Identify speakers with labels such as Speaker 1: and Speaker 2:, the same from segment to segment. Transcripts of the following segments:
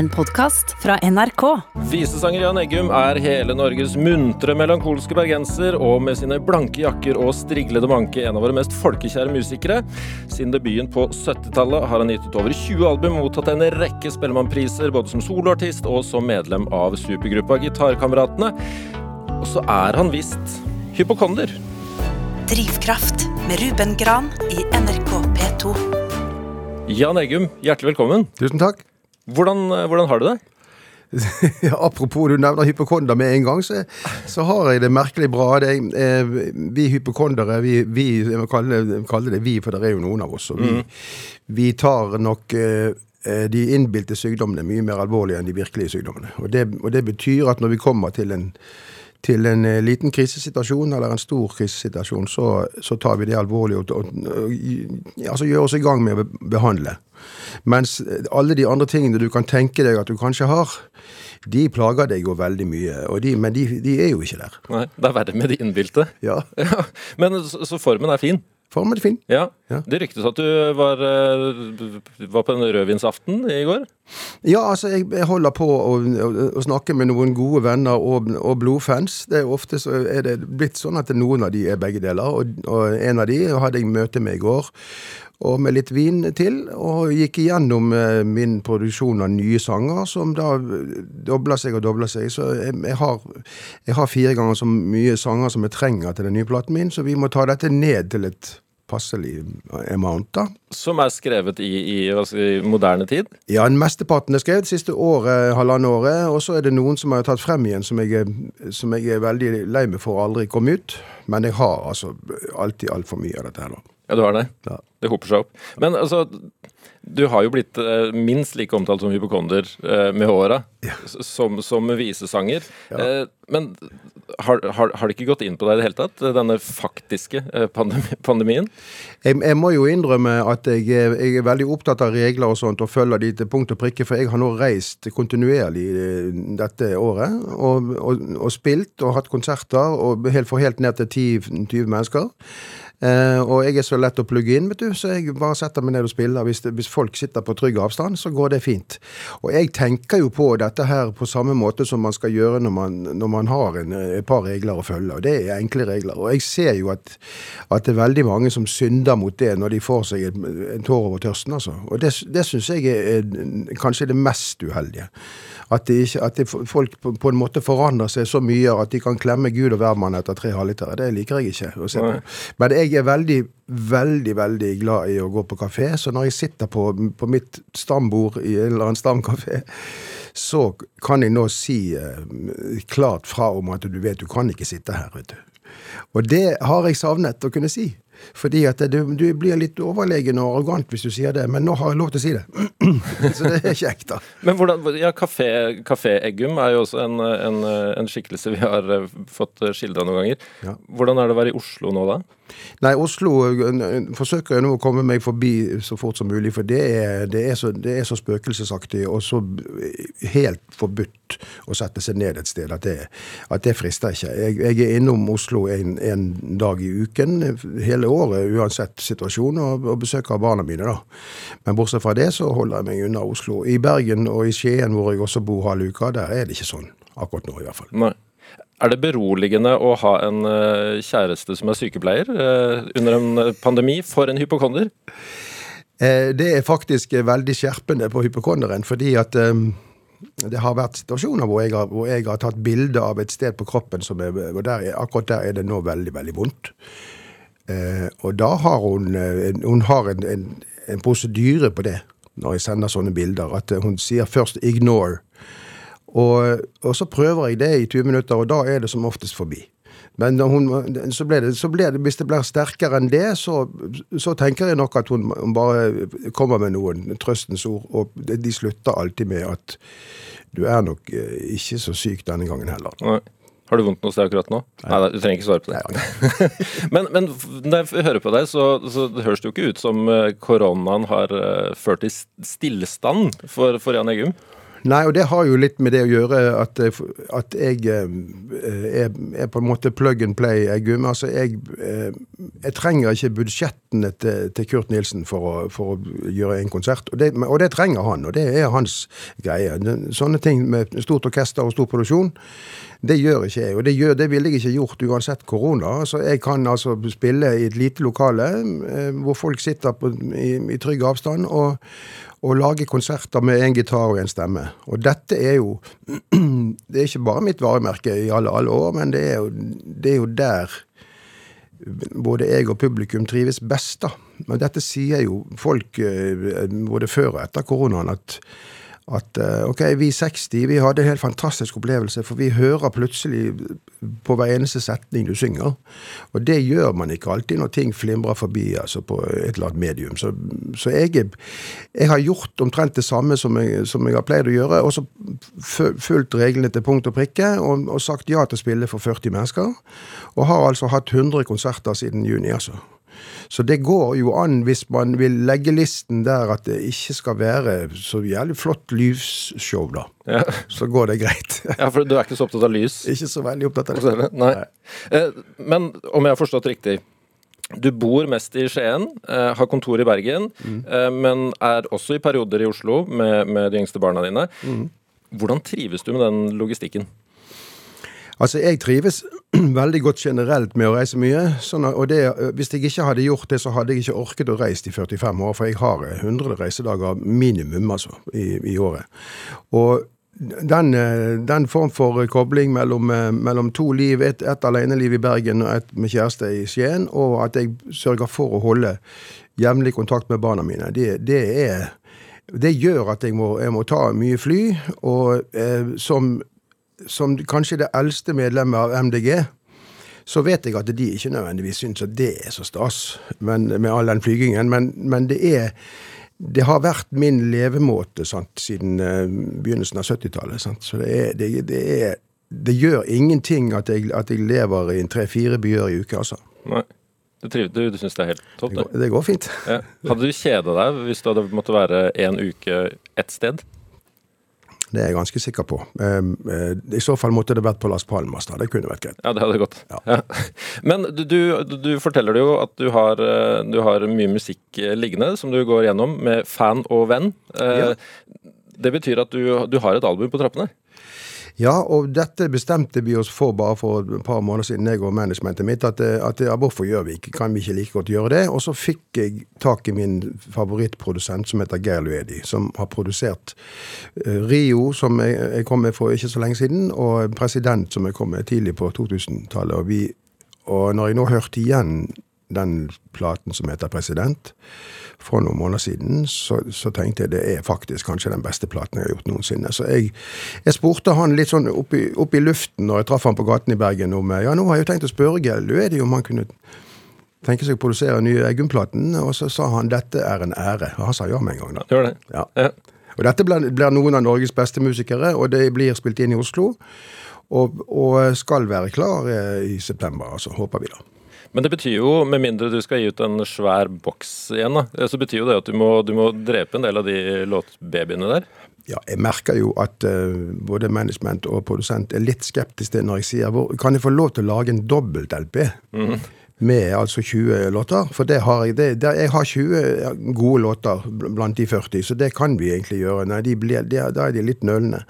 Speaker 1: en podkast fra NRK.
Speaker 2: Visesanger Jan Eggum er hele Norges muntre, melankolske bergenser, og med sine blanke jakker og striglede manke en av våre mest folkekjære musikere. Siden debuten på 70-tallet har han gitt ut over 20 album, mottatt en rekke Spellemannpriser, både som soloartist og som medlem av supergruppa Gitarkameratene. Og så er han visst hypokonder.
Speaker 3: Drivkraft med Ruben Gran i NRK P2.
Speaker 2: Jan Eggum, hjertelig velkommen.
Speaker 4: Tusen takk.
Speaker 2: Hvordan, hvordan har du det?
Speaker 4: Apropos du nevner hypokonder med en gang, så, så har jeg det merkelig bra. Det, eh, vi hypokondere, vi, vi jeg må kalle, det, kalle det vi, for det er jo noen av oss. Og vi, vi tar nok eh, de innbilte sykdommene mye mer alvorlig enn de virkelige sykdommene. Og det, og det betyr at når vi kommer til en, til en eh, liten krisesituasjon eller en stor krisesituasjon, så, så tar vi det alvorlig og, og, og altså gjør oss i gang med å behandle. Mens alle de andre tingene du kan tenke deg at du kanskje har, de plager deg jo veldig mye. De, men de, de, er jo ikke der.
Speaker 2: Nei, Det er verre med de innbilte.
Speaker 4: Ja.
Speaker 2: ja. Men så, så formen er fin?
Speaker 4: Formen er fin.
Speaker 2: Ja.
Speaker 4: Ja.
Speaker 2: Det ryktes at du var, eh, var på en rødvinsaften i går?
Speaker 4: Ja, altså, jeg, holder på å, å, snakke med noen gode venner og, og blodfans. Det er Ofte så er det blitt sånn at noen av de er begge deler, og, og en av de hadde jeg møte med i går. Og med litt vin til, og gikk igjennom eh, min produksjon av nye sanger, som da dobla seg og dobla seg. Så jeg, jeg, har, jeg har fire ganger så mye sanger som jeg trenger til den nye platen min, så vi må ta dette ned til et passelig amount, da.
Speaker 2: Som er skrevet i, i, i moderne tid?
Speaker 4: Ja, mesteparten er skrevet siste året, halvannet året. Og så er det noen som har tatt frem igjen, som jeg, som jeg er veldig lei meg for aldri kom ut. Men jeg har altså alltid altfor mye av dette her, da.
Speaker 2: Ja, du har det?
Speaker 4: Ja.
Speaker 2: Det hoper seg opp. Men altså, du har jo blitt eh, minst like omtalt som hypokonder eh, med åra,
Speaker 4: Ja.
Speaker 2: som, som visesanger.
Speaker 4: Ja.
Speaker 2: Eh, men har, har, har det ikke gått inn på deg i det hele tatt, denne faktiske eh, pandemi, pandemien?
Speaker 4: Jeg, jeg må jo innrømme at jeg, er- jeg er veldig opptatt av regler og sånt, og følger de til punkt og prikke, for jeg har nå reist kontinuerlig eh, dette året, og, og, og spilt og hatt konserter, og helt, for helt ned til 10-20 mennesker. Eh, og jeg er så lett å plugge inn, vet du, så jeg bare setter meg ned og spiller. Hvis, det, hvis folk sitter på trygg avstand, så går det fint. Og jeg tenker jo på dette her på samme måte som man skal gjøre når man, når man har en, et par regler å følge, og det er enkle regler. Og jeg ser jo at, at det er veldig mange som synder mot det når de får seg en, en tår over tørsten, altså. Og det, det syns jeg er, er kanskje det mest uheldige. At, de ikke, at de, folk på, på en måte forandrer seg så mye at de kan klemme Gud og hvermann etter tre halvlitere. Det liker jeg ikke å se på. Men jeg er veldig, veldig veldig glad i å gå på kafé, så når jeg sitter på, på mitt stambord i en eller annen stamkafé, så kan jeg nå si eh, klart fra om at du vet, du kan ikke sitte her, vet du. Og det har jeg savnet å kunne si. Fordi at du, du blir litt overlegen og arrogant hvis du sier det, men nå har jeg lov til å si det. så det er kjekt, da.
Speaker 2: Men hvordan, ja, Kafé, Kafé Eggum er jo også en, en, en skikkelse vi har eh, fått skildra noen ganger.
Speaker 4: Ja.
Speaker 2: Hvordan er det å være i Oslo nå, da?
Speaker 4: Nei, Oslo øh, forsøker jeg nå å komme meg forbi så fort som mulig, for det er, det er, så, det er så spøkelsesaktig og så helt forbudt å sette seg ned et sted at det, at det frister ikke. Jeg, jeg er innom Oslo en, en dag i uken hele året, uansett situasjon, og, og besøker barna mine, da. Men bortsett fra det så holder jeg meg unna Oslo. I Bergen og i Skien, hvor jeg også bor halve uka, der er det ikke sånn. Akkurat nå, i hvert fall.
Speaker 2: Nei. Er det beroligende å ha en eh, kjæreste som er sykepleier eh, under en eh, pandemi for en hypokonder?
Speaker 4: Det er faktisk veldig skjerpende på hypokonderen, fordi at det har vært situasjoner hvor jeg har, hvor jeg har tatt bilde av et sted på kroppen, som er, og der er, akkurat der er det nå veldig, veldig vondt. Og da har hun, hun har en, en, en prosedyre på det, når jeg sender sånne bilder, at hun sier først 'ignore'. Og, og så prøver jeg det i 20 minutter, og da er det som oftest forbi. Men hun, så ble det, så ble det, hvis det blir sterkere enn det, så, så tenker jeg nok at hun, bare kommer med noen trøstens ord. Og de de slutter alltid med at du er nok eh, ikke så syk denne gangen heller.
Speaker 2: Nei. Har du vondt noe sted akkurat nå? Nei, nei, du trenger ikke svare på det. men, men når jeg hører på deg, så, så det høres det jo ikke ut som eh, koronaen har eh, ført til stillstand for, for Jan Eggum.
Speaker 4: Nei, og det har jo litt med det å gjøre at, eh, at jeg eh, er, er, på en måte plug and play, Eggum. Altså, jeg, eh, jeg trenger ikke budsjettene til, til Kurt Nilsen for å, for å, gjøre en konsert. Og det, og det, trenger han, og det er hans greie. Sånne ting med stort orkester og stor produksjon, det gjør ikke jeg. Og det, gjør, det ville jeg ikke gjort uansett korona. Altså, jeg kan altså spille i et lite lokale hvor folk sitter på, i, i trygg avstand. og og lage konserter med en gitar og en stemme. Og dette er jo Det er ikke bare mitt varemerke i alle, alle år, men det er, jo, det er jo der både jeg og publikum trives best, da. Men dette sier jo folk eh, både før og etter koronaen at at eh, ok, vi 60 vi hadde en helt fantastisk opplevelse, for vi hører plutselig på hver eneste setning du synger. Og det gjør man ikke alltid når ting flimrer forbi altså på et eller annet medium. Så, så jeg, jeg, har gjort omtrent det samme som jeg, som jeg har pleid å gjøre, og så fulgt reglene til punkt og prikke, og, og sagt ja til å spille for 40 mennesker. Og har altså hatt 100 konserter siden juni, altså. Så det går jo an, hvis man vil legge listen der at det ikke skal være så jævlig flott lysshow, da. Ja. Så går det greit.
Speaker 2: ja, For du er ikke så opptatt av lys?
Speaker 4: Ikke så veldig opptatt av det.
Speaker 2: Nei. Nei. Eh, men om jeg har forstått riktig. Du bor mest i Skien, eh, har kontor i Bergen, mm. eh, men er også i perioder i Oslo med, med de yngste barna dine. Mm. Hvordan trives du med den logistikken?
Speaker 4: Altså, jeg trives veldig godt generelt med å reise mye. Sånn, og det, hvis jeg ikke hadde gjort det, så hadde jeg ikke orket å reise i 45 år. For jeg har 100 reisedager minimum, altså, i, i året. Og den, den, form for kobling mellom, mellom to liv, et, et aleneliv i Bergen og et med kjæreste i Skien, og at jeg sørger for å holde jevnlig kontakt med barna mine, det, det, er, det gjør at jeg må, jeg må, ta mye fly. Og eh, som som kanskje det eldste medlemmet av MDG, så vet jeg at de ikke nødvendigvis syns at det er så stas men, med all den flygingen. Men, men, det er Det har vært min levemåte sant, siden uh, begynnelsen av 70-tallet. Så det, er, det, det, er, det, gjør ingenting at jeg, at jeg lever i tre-fire byer i uka, altså.
Speaker 2: Nei. Du, trives, du, du syns det er helt topp?
Speaker 4: Det går, det går fint.
Speaker 2: Ja. Hadde du kjeda deg hvis du hadde måttet være en uke ett sted?
Speaker 4: Det er jeg ganske sikker på. Ehm, eh, I så fall måtte det vært på Las Palmas. da, Det kunne vært greit.
Speaker 2: Ja, det hadde gått. Ja. Ja. Men du, du, du, forteller jo at du har, eh, du har, mye musikk eh, liggende som du går gjennom med fan og venn. Ja. Det betyr at du, du har et album på trappene?
Speaker 4: Ja, og dette bestemte vi oss for bare for et par måneder siden, jeg og managementet mitt, at, at ja, hvorfor gjør vi ikke, kan vi ikke like godt gjøre det? Og så fikk jeg tak i min favorittprodusent som heter Geir Luedi, som har produsert uh, Rio, som jeg, jeg, kom med for ikke så lenge siden, og President, som jeg kom med tidlig på 2000-tallet. Og, og når jeg nå hørte igjen den platen som heter President, for noen måneder siden, så, så, tenkte jeg det er faktisk kanskje den beste platen jeg har gjort noensinne. Så jeg, jeg spurte han litt sånn opp i, opp i, luften når jeg traff han på gaten i Bergen om ja, nå har jeg jo tenkt å spørre det jo om han kunne tenke seg å produsere nye Eggum-platen, og så sa han dette er en ære. Og han sa ja med en gang. da.
Speaker 2: Gjør det.
Speaker 4: Ja. ja. Og dette blir, blir, noen av Norges beste musikere, og det blir spilt inn i Oslo. Og, og skal være klar eh, i september, altså. Håper vi, da.
Speaker 2: Men det betyr jo, med mindre du skal gi ut en svær boks igjen, da, så betyr jo det at du må, du må drepe en del av de låtbabyene der?
Speaker 4: Ja, jeg merker jo at uh, både management og produsent er litt skeptiske når jeg sier hvor, kan jeg få lov til å lage en dobbelt-LP. Mm med altså 20 låter. For det har jeg, det, det, jeg har 20 gode låter blant de 40, så det kan vi egentlig gjøre. Nei, de blir, de, Da er de litt nølende.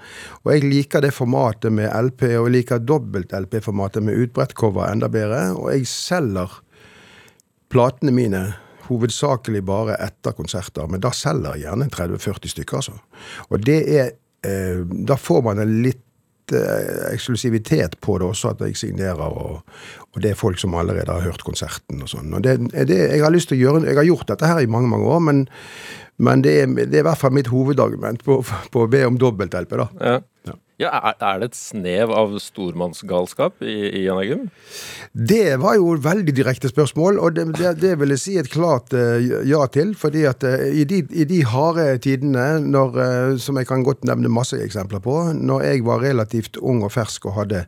Speaker 4: Og jeg liker det formatet med LP, og jeg liker dobbelt-LP-formatet med utbredt cover enda bedre. Og jeg selger platene mine hovedsakelig bare etter konserter, men da selger jeg gjerne 30-40 stykker, altså. Og det er eh, Da får man en litt eksklusivitet på det også, at jeg signerer, og, og, det er folk som allerede har hørt konserten og sånn. Og det, det, jeg har lyst til å gjøre, jeg har gjort dette her i mange, mange år, men, men det, er, det, er, i hvert fall mitt hovedargument på, på å be om dobbelt-LP, da. Ja.
Speaker 2: Ja. Er, det et snev av stormannsgalskap i, i Jan Eggum?
Speaker 4: Det var jo veldig direkte spørsmål, og det, det, det vil jeg si et klart eh, ja til. fordi at eh, i, de, i de harde tidene, når, eh, som jeg kan godt nevne masse eksempler på, når jeg var relativt ung og fersk og hadde,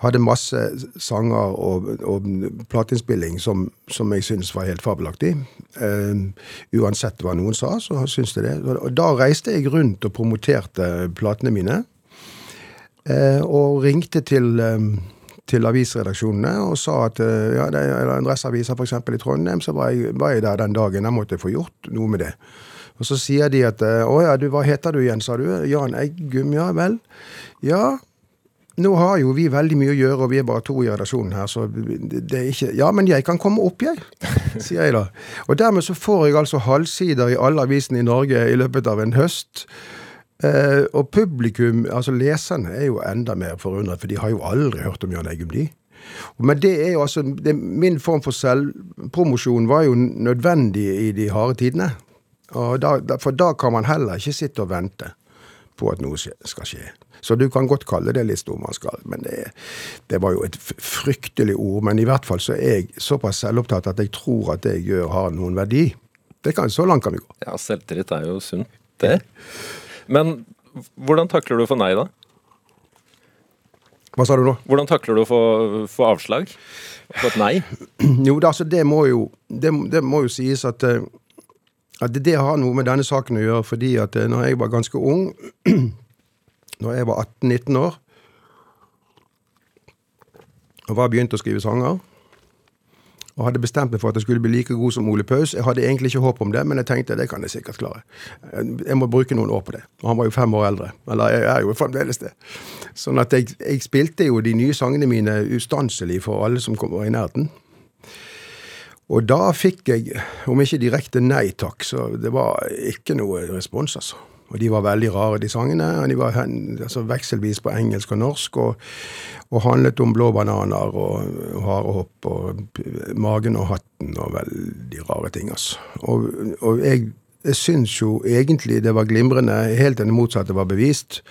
Speaker 4: hadde masse sanger og, og plateinnspilling som, som jeg syntes var helt fabelaktig, Uh, uansett hva noen sa, så syntes jeg det. Og da reiste jeg rundt og promoterte platene mine. Eh, og ringte til, eh, til avisredaksjonene og sa at eh, ja, det er Adresseavisa f.eks. i Trondheim, så var jeg, var jeg, der den dagen. Jeg måtte få gjort noe med det. Og så sier de at å ja, du, hva heter du igjen, sa du? Jan Eggum, ja vel. Ja, nå har jo vi veldig mye å gjøre, og vi er bare to i redaksjonen her, så det er ikke Ja, men jeg kan komme opp, jeg, sier jeg da. Og dermed så får jeg altså halvsider i alle avisene i Norge i løpet av en høst. Eh, og publikum, altså leserne, er jo enda mer forundret, for de har jo aldri hørt om Jan Eggum, de. Men det er jo altså det, Min form for selvpromosjon var jo nødvendig i de harde tidene. Da, for da kan man heller ikke sitte og vente på at noe skal skje. Så du kan godt kalle det litt stormannsgal, men det, det, var jo et fryktelig ord. Men i hvert fall så er jeg såpass selvopptatt at jeg tror at det jeg gjør, har noen verdi. Det kan, så langt kan vi gå.
Speaker 2: Ja, selvtillit er jo sunt, det. Men hvordan takler du å få nei, da?
Speaker 4: Hva sa du nå?
Speaker 2: Hvordan takler du å få, få avslag? Få et nei?
Speaker 4: Jo, altså, det må jo, det, det må jo sies at, eh, at det har noe med denne saken å gjøre, fordi at eh, når jeg var ganske ung, når jeg var 18-19 år, og var begynt å skrive sanger og hadde bestemt meg for at jeg skulle bli like god som Ole Paus. Jeg hadde egentlig ikke håp om det, men jeg tenkte det kan jeg sikkert klare. Jeg må bruke noen år på det. Og han var jo fem år eldre. Eller jeg er jo fremdeles det. Sånn at jeg, jeg spilte jo de nye sangene mine ustanselig for alle som kom i nærheten. Og da fikk jeg, om ikke direkte nei takk, så det var ikke noe respons, altså. Og de var veldig rare, de sangene. og De var altså, vekselvis på engelsk og norsk, og, og handlet om blå bananer og, og harehopp og magen og hatten og veldig rare ting, altså. Og, og jeg, jeg syns jo egentlig det var glimrende, helt til det motsatte var bevist.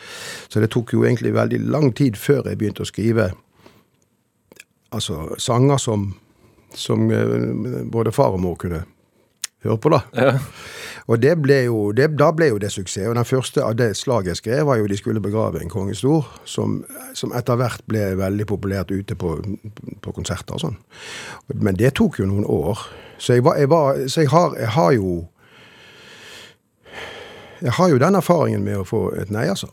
Speaker 4: Så det tok jo egentlig veldig lang tid før jeg begynte å skrive altså sanger som, som eh, både far og mor kunne høre på, da. Ja. Og det ble jo, det, da ble jo det suksess. Og den første av det slaget jeg skrev, var jo 'De skulle begrave en kongestor', som, som etter hvert ble veldig populært ute på, på, konserter og sånn. Men det tok jo noen år. Så jeg, var, jeg, var, så jeg, har, jeg har jo Jeg har jo den erfaringen med å få et nei, altså.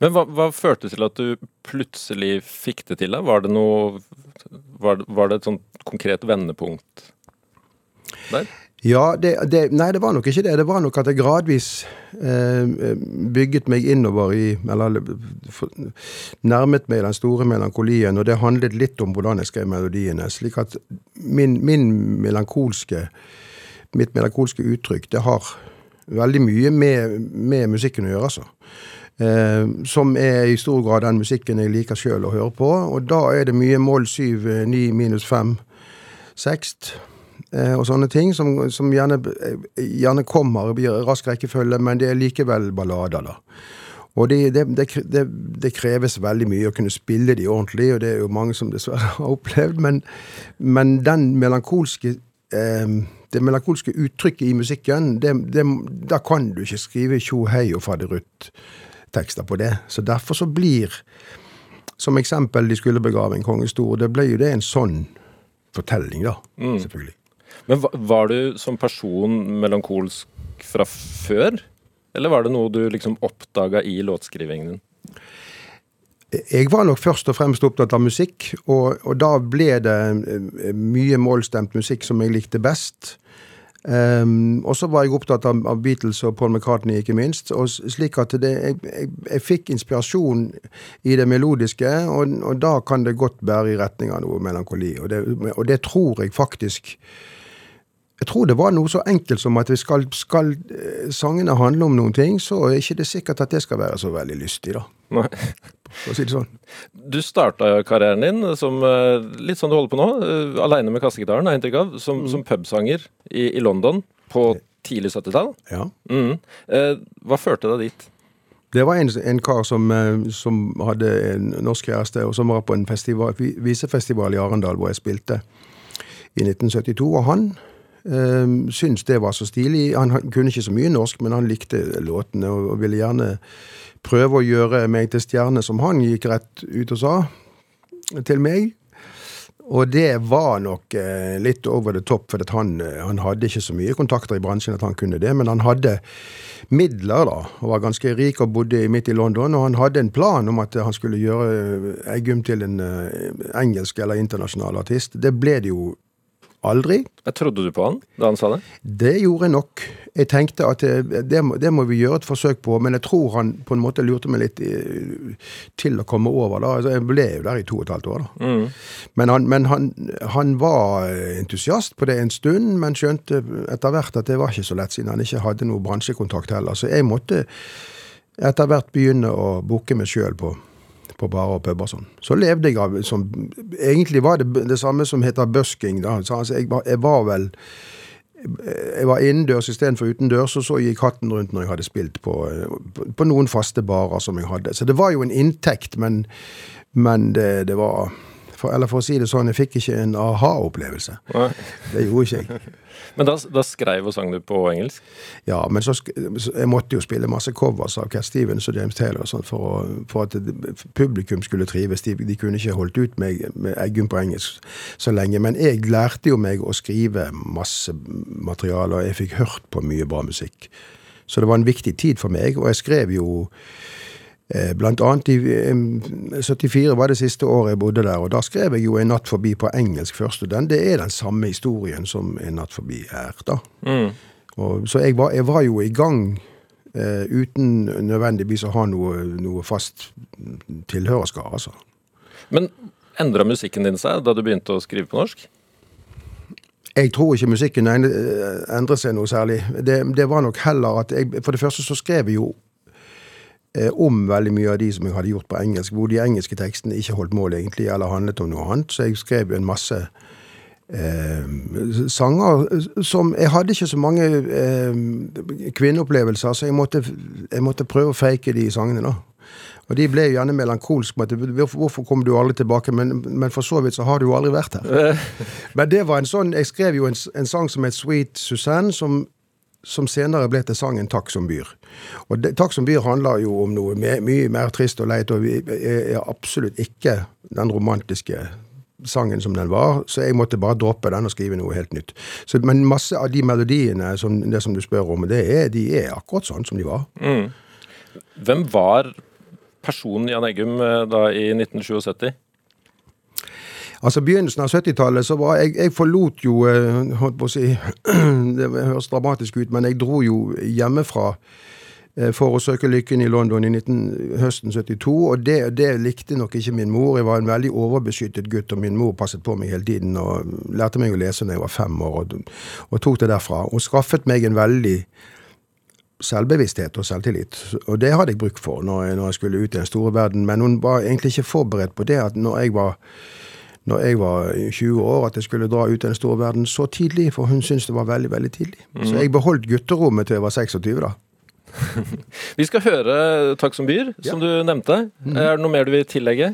Speaker 2: Men hva, hva førte til at du plutselig fikk det til? da? Var det noe Var, var det et sånt konkret vendepunkt der?
Speaker 4: Ja, det, det, Nei, det var nok ikke det. Det var nok at jeg gradvis eh, bygget meg innover i Eller for, nærmet meg den store melankolien, og det handlet litt om hvordan jeg skrev melodiene. Slik at min, min melankolske Mitt melankolske uttrykk, det har veldig mye med, med musikken å gjøre, altså. Eh, som er i stor grad den musikken jeg liker sjøl å høre på. Og da er det mye moll 7, 9 minus 5, 6 og sånne ting, som, som gjerne, gjerne, kommer i rask rekkefølge, men det er likevel ballader, da. Og det, det, det, det, kreves veldig mye å kunne spille de ordentlig, og det er jo mange som dessverre har opplevd, men, men den melankolske eh, det melankolske uttrykket i musikken, da kan du ikke skrive tjo hei og faderut-tekster på det. Så derfor så blir, som eksempel, De skulle begrave en kongestor, det ble jo det en sånn fortelling, da. Mm. Selvfølgelig.
Speaker 2: Men var du som person melankolsk fra før? Eller var det noe du liksom oppdaga i låtskrivingen din?
Speaker 4: Jeg var nok først og fremst opptatt av musikk, og, og da ble det eh, mye målstemt musikk som jeg likte best. Um, og så var jeg opptatt av, av, Beatles og Paul McCartney, ikke minst. og slik at det, jeg, jeg, jeg, fikk inspirasjon i det melodiske, og, og, da kan det godt bære i retning av noe melankoli. Og det, og det tror jeg faktisk jeg tror det var noe så enkelt som at skal, skal eh, sangene handle om noen ting, så er ikke det sikkert at det skal være så veldig lystig, da. Nei. For å si det sånn.
Speaker 2: Du starta karrieren din som eh, litt sånn du holder på nå, uh, aleine med kassegitaren, har jeg inntrykk av, som, mm. som pubsanger i, i, London på tidlig 70-tall.
Speaker 4: Ja.
Speaker 2: Mm. Hva førte deg dit?
Speaker 4: Det var en, en kar som, eh, som hadde en norsk kjæreste, og som var på en festival, visefestival i Arendal hvor jeg spilte i 1972. Og han eh, syntes det var så stilig. Han han kunne ikke så mye norsk, men han likte låtene og, og ville gjerne prøve å gjøre meg til stjerne, som han gikk rett ut og sa til meg. Og det var nok eh, litt over the top, for han, eh, han hadde ikke så mye kontakter i bransjen at han kunne det, men han hadde midler da, og var ganske rik og bodde midt i London, og han hadde en plan om at han skulle gjøre Eggum til en eh, engelsk eller internasjonal artist. Det ble det jo aldri.
Speaker 2: Jeg trodde du på han da han sa det?
Speaker 4: Det gjorde jeg nok. Jeg tenkte at det, det, må, det må vi gjøre et forsøk på, men jeg tror han på en måte lurte meg litt til å komme over. da. Altså, jeg ble jo der i to og et halvt år. da. Men, han, men han, han var entusiast på det en stund, men skjønte etter hvert at det var ikke så lett, siden han ikke hadde noe bransjekontakt heller. Så jeg måtte etter hvert begynne å booke meg sjøl på, på barer og puber. Sånn. Så levde jeg av som Egentlig var det det samme som heter busking. da. Så, altså, jeg, var, jeg var vel jeg var innendørs istedenfor utendørs, og så gikk hatten rundt når jeg hadde spilt på, på noen faste barer som jeg hadde. Så det var jo en inntekt, men, men det, det var for, Eller for å si det sånn, jeg fikk ikke en aha-opplevelse. Det gjorde ikke jeg.
Speaker 2: Men da, da skrev og sang du på engelsk?
Speaker 4: Ja, men så, jeg måtte jo spille masse covers av Cat Stevens og James Taylor og sånn for, å, for at publikum skulle trives. De, de kunne ikke holdt ut meg med Eggum på engelsk så lenge. Men jeg lærte jo meg å skrive masse materiale, og jeg fikk hørt på mye bra musikk. Så det var en viktig tid for meg, og jeg skrev jo Blant annet i eh, 74 var det siste året jeg bodde der, og da skrev jeg jo En natt forbi på engelsk først, og den, det er den samme historien som En natt forbi er, da. Og, så jeg var, jeg var jo i gang eh, uten nødvendigvis å ha noe, noe fast tilhørerskap, altså.
Speaker 2: Men endra musikken din seg da du begynte å skrive på norsk?
Speaker 4: Jeg tror ikke musikken en- eh, endret seg noe særlig. Det, det var nok heller at jeg For det første så skrev jeg jo eh, om veldig mye av de som jeg hadde gjort på engelsk, hvor de engelske tekstene ikke holdt mål egentlig, eller handlet om noe annet. Så jeg skrev en masse eh, sanger som Jeg hadde ikke så mange eh, kvinneopplevelser, så jeg måtte, jeg måtte prøve å fake de sangene, da. Og de ble jo gjerne melankolske. Hvorfor, kommer kom du aldri tilbake? Men, men for så vidt så har du jo aldri vært her. Men det var en sånn Jeg skrev jo en, en sang som het Sweet Suzanne, som, som senere ble til sangen Takk som byr. Og det, Takk som byr handler jo om noe me, mye mer trist og leit, og vi er, absolutt ikke den romantiske sangen som den var, så jeg måtte bare droppe den og skrive noe helt nytt. Så, men masse av de melodiene, som, det som du spør om, det er, de er akkurat sånn som de var.
Speaker 2: Hvem var personen Jan Eggum eh, da i 1977?
Speaker 4: Altså Begynnelsen av 70-tallet så var jeg Jeg forlot jo eh, Holdt på å si Det høres dramatisk ut, men jeg dro jo hjemmefra eh, for å søke lykken i London i 19, høsten 72, og det, det likte nok ikke min mor. Jeg var en veldig overbeskyttet gutt, og min mor passet på meg hele tiden og lærte meg å lese da jeg var fem år, og, og tok det derfra. Hun skaffet meg en veldig selvbevissthet og selvtillit. Og det hadde jeg bruk for når jeg, når jeg skulle ut i den store verden. Men hun var egentlig ikke forberedt på det at når jeg var når jeg var 20 år, at jeg skulle dra ut i den store verden så tidlig, for hun syntes det var veldig veldig tidlig. Så jeg beholdt gutterommet til jeg var 26, da.
Speaker 2: Vi skal høre Takk som byr, som du nevnte. Er det noe mer du vil tillegge?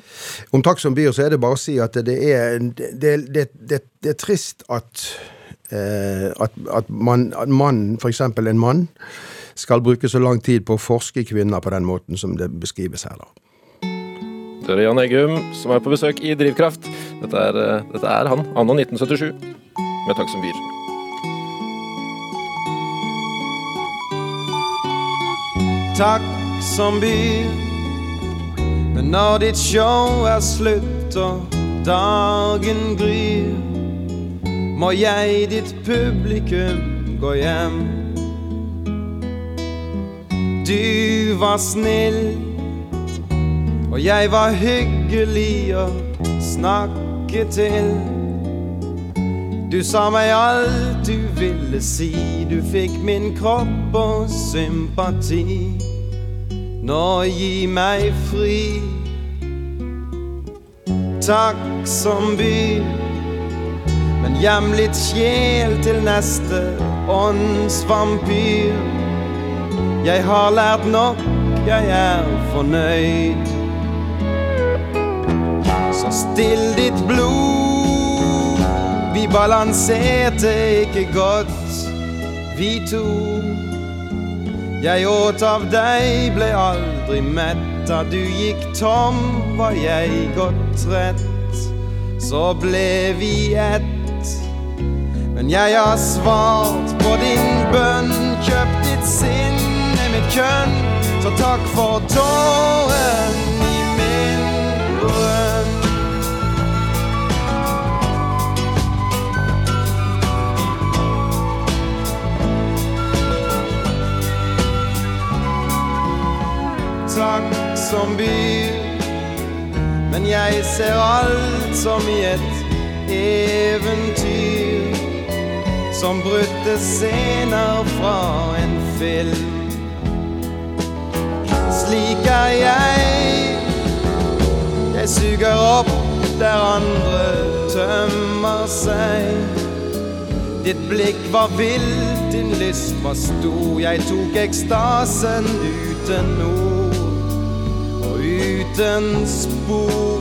Speaker 4: Om takk som byr, så er det bare å si at det er, det, det, det, det er trist at, eh, at, at man, at man, for eksempel en mann, skal bruke så lang tid på å forske kvinner på den måten som det beskrives her. da.
Speaker 2: Er Jan Eggum som er på besøk i Drivkraft. Dette er, eh, dette er han, anno 1977, med Takk som byr.
Speaker 5: Takk som byr. Men når ditt show er slutt og dagen gryr, må jeg, ditt publikum, gå hjem. Du var snill, og jeg var hyggelig å snakke til. Du sa meg alt du ville si, du fikk min kropp og sympati. Nå gi meg fri. Takk som byr, men gjem litt sjel til neste åndsvampyr. Jeg har lært nok jeg er fornøyd. Still ditt blod, vi balanserte ikke godt, vi to. Jeg åt av deg, ble aldri mett. Da du gikk tom, var jeg godt trett. Så ble vi ett. Men jeg har svart på din bønn, kjøpt ditt sinne, mitt kjønn. Så takk for tåren Takk som byr, men jeg ser alt som i et eventyr. Som brutte scener fra en film. Slik er jeg. Jeg suger opp der andre tømmer seg. Ditt blikk var vilt, din lyst var stor. Jeg tok ekstasen uten ord uten spor.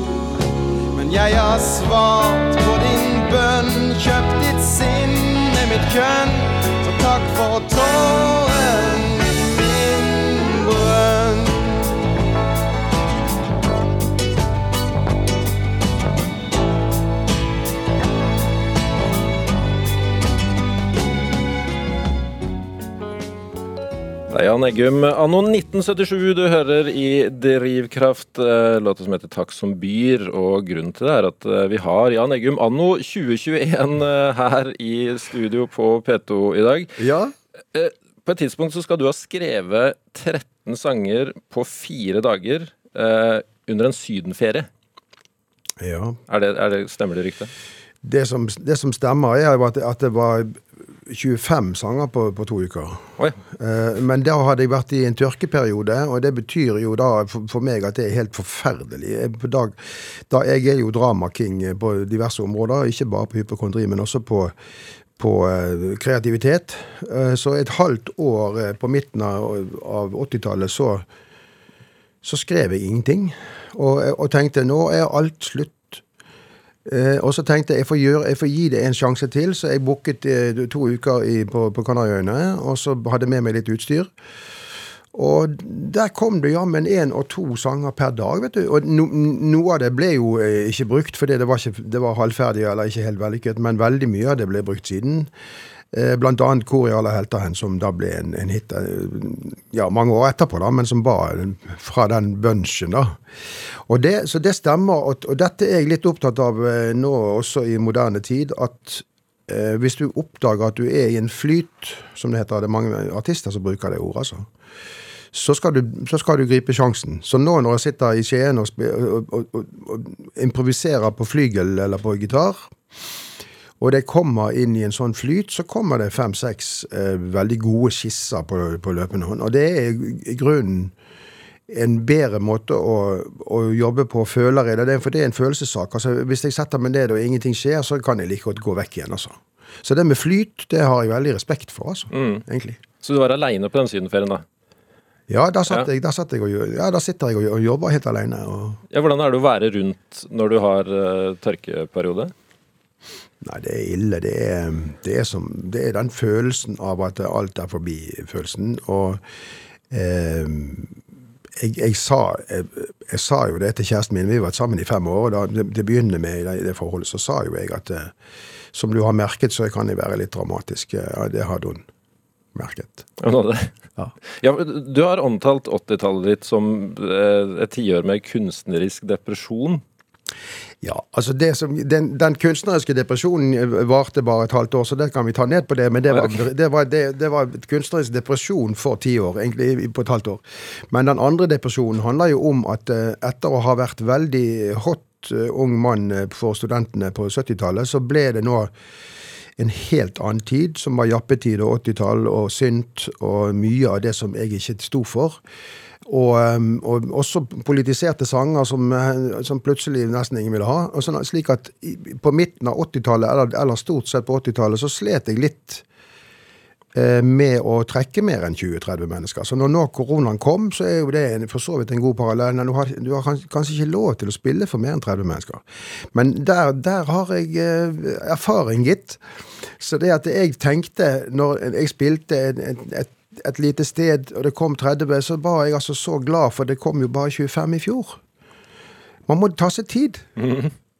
Speaker 5: Men jeg har svart på din bønn, kjøpt ditt sinne, mitt kjønn. Så takk for tåren
Speaker 2: Det er Jan Eggum. Anno 1977 du hører i Drivkraft, eh, låta som heter 'Takk som byr'. Og grunnen til det er at eh, vi har Jan Eggum anno 2021 eh, her i studio på P2 i dag.
Speaker 4: Ja,
Speaker 2: På et tidspunkt så skal du ha skrevet 13 sanger på fire dager under en sydenferie.
Speaker 4: ja.
Speaker 2: Er det, er det, stemmer det ryktet?
Speaker 4: Det som, det som stemmer, er jo at, at det var 25 sanger på, på to uker.
Speaker 2: Oi.
Speaker 4: Eh, Men da hadde jeg vært i en tørkeperiode, og det betyr jo da for, meg at det er helt forferdelig. Jeg, dag, da jeg er jo dramaking på diverse områder, ikke bare på hypokondri, men også på, på eh, kreativitet. Eh, så et halvt år på midten av 80-tallet så, så skrev jeg ingenting. Og, og tenkte nå er alt slutt. Eh, og så tenkte jeg jeg får, gjøre, jeg får gi det en sjanse til, så jeg booket eh, to uker i, på, på Kanariøyene, og så hadde med meg litt utstyr. Og der kom det jammen én og to sanger per dag, vet du. Og no, noe av det ble jo eh, ikke brukt, fordi det var, ikke, det var halvferdig eller ikke helt vellykket, men veldig mye av det ble brukt siden. Eh, Blant annet 'Hvor i alle helter hen', som da ble en, en hit eh, ja, mange år etterpå, da, men som var fra den bunchen, da. Og det, så det stemmer, og, og dette er jeg litt opptatt av eh, nå også i moderne tid, at eh, hvis du oppdager at du er i en flyt, som det heter, det er mange artister som bruker det ordet, altså, så skal, du, så skal du gripe sjansen. Så nå når jeg sitter i Skien og, og, og, improviserer på flygel eller på gitar, og det kommer inn i en sånn flyt, så kommer det fem-seks eh, veldig gode skisser på, på løpende hånd. Og det er i grunnen en bedre måte å, å jobbe på, føler jeg det. For det er en følelsessak. Altså, hvis jeg setter meg ned og ingenting skjer, så kan jeg like godt gå vekk igjen, altså. Så det med flyt, det har jeg veldig respekt for, altså. Egentlig.
Speaker 2: Så du var aleine på den sydenferien, da?
Speaker 4: Ja, der,
Speaker 2: Ja.
Speaker 4: Jeg, der, og, ja, der sitter jeg og, og jobber helt alene. Og,
Speaker 2: Ja, Hvordan er det å være rundt når du har uh, tørkeperiode?
Speaker 4: Nei, det er ille. Det er, det, er som, det er den følelsen av at alt er forbi-følelsen. Og eh, jeg, jeg, sa, jeg, jeg sa jo det til kjæresten min, vi har vært sammen i fem år, og da det, det begynner med i det, det forholdet, så sa jo jeg at eh, som du har merket, så kan jeg være litt dramatisk. Ja, det hadde hun merket.
Speaker 2: Ja,
Speaker 4: Ja.
Speaker 2: Ja, du har omtalt 80-tallet ditt som eh, et tiår med kunstnerisk depresjon.
Speaker 4: Ja, altså det som, den, den kunstneriske depresjonen varte bare et halvt år, så det kan vi ta ned på det. Men det var, det var, det, det var kunstnerisk depresjon for ti år, egentlig på et halvt år. Men den andre depresjonen handler jo om at eh, etter å ha vært veldig hot eh, ung mann eh, for studentene på 70-tallet, så ble det nå en helt annen tid, som var jappetid og 80-tall og synt og mye av det som jeg ikke sto for. Og, og også politiserte sanger som, eh, som plutselig nesten ingen ville ha. Og sånn, slik at på midten av 80-tallet, eller, eller stort sett på 80-tallet, så slet jeg litt eh, med å trekke mer enn 20-30 mennesker. Så når nå koronaen kom, så er jo det en, for så vidt en god parallell. Du har, du har kanskje ikke lov til å spille for mer enn 30 mennesker. Men der, der har jeg eh, erfaring, gitt. Så det at jeg tenkte, når jeg spilte et, et, et, lite sted, og det kom 30, så var jeg altså så glad, for det kom jo bare 25 i fjor. Man må ta seg tid.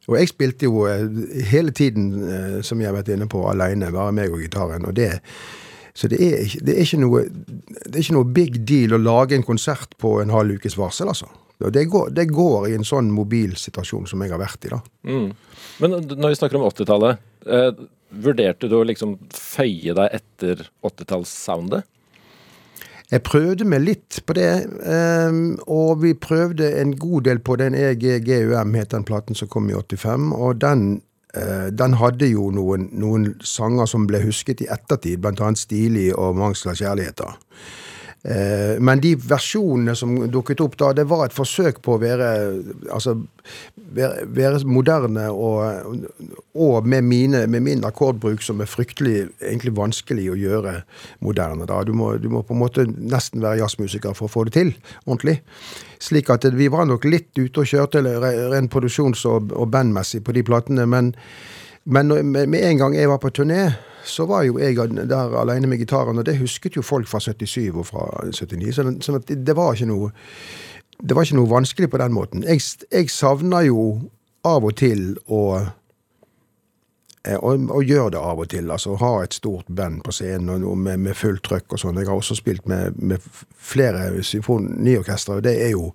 Speaker 4: Og jeg spilte jo eh, hele tiden, eh, som jeg har vært inne på, aleine, bare meg og gitaren. Og det, så det er, ikke- det, er ikke noe, det er ikke noe big deal å lage en konsert på en halv ukes varsel, altså. Det går, det går i en sånn mobilsituasjon som jeg har vært i, da.
Speaker 2: Men når vi snakker om 80-tallet, eh, vurderte du å liksom føye deg etter 80-tallssoundet?
Speaker 4: Jeg prøvde meg litt på det, ehm, og vi prøvde en god del på den EGGUM, het den platen som kom i 85, og den, eh, den hadde jo noen, noen sanger som ble husket i ettertid, blant annet Stilig og Mangsla kjærligheter. Eh, Men de versjonene som dukket opp da, det var et forsøk på å være, altså, være, være moderne og, og med, mine, med min akkordbruk som er fryktelig egentlig vanskelig å gjøre moderne. da. Du må, du må på en måte nesten være jazzmusiker for å få det til ordentlig. Slik at vi var nok litt ute og kjørte rent produksjons- og, og bandmessig på de platene, men men med en gang jeg var på turné, så var jo jeg der alene med gitaren, og det husket jo folk fra 77 og fra 79. Så det, at det, var ikke noe det var ikke noe vanskelig på den måten. Jeg, jeg savner jo av og til å og, og gjør det av og til. altså Ha et stort band på scenen og med, med fullt trøkk og sånn. Jeg har også spilt med, med flere symfoniorkestre, og det er jo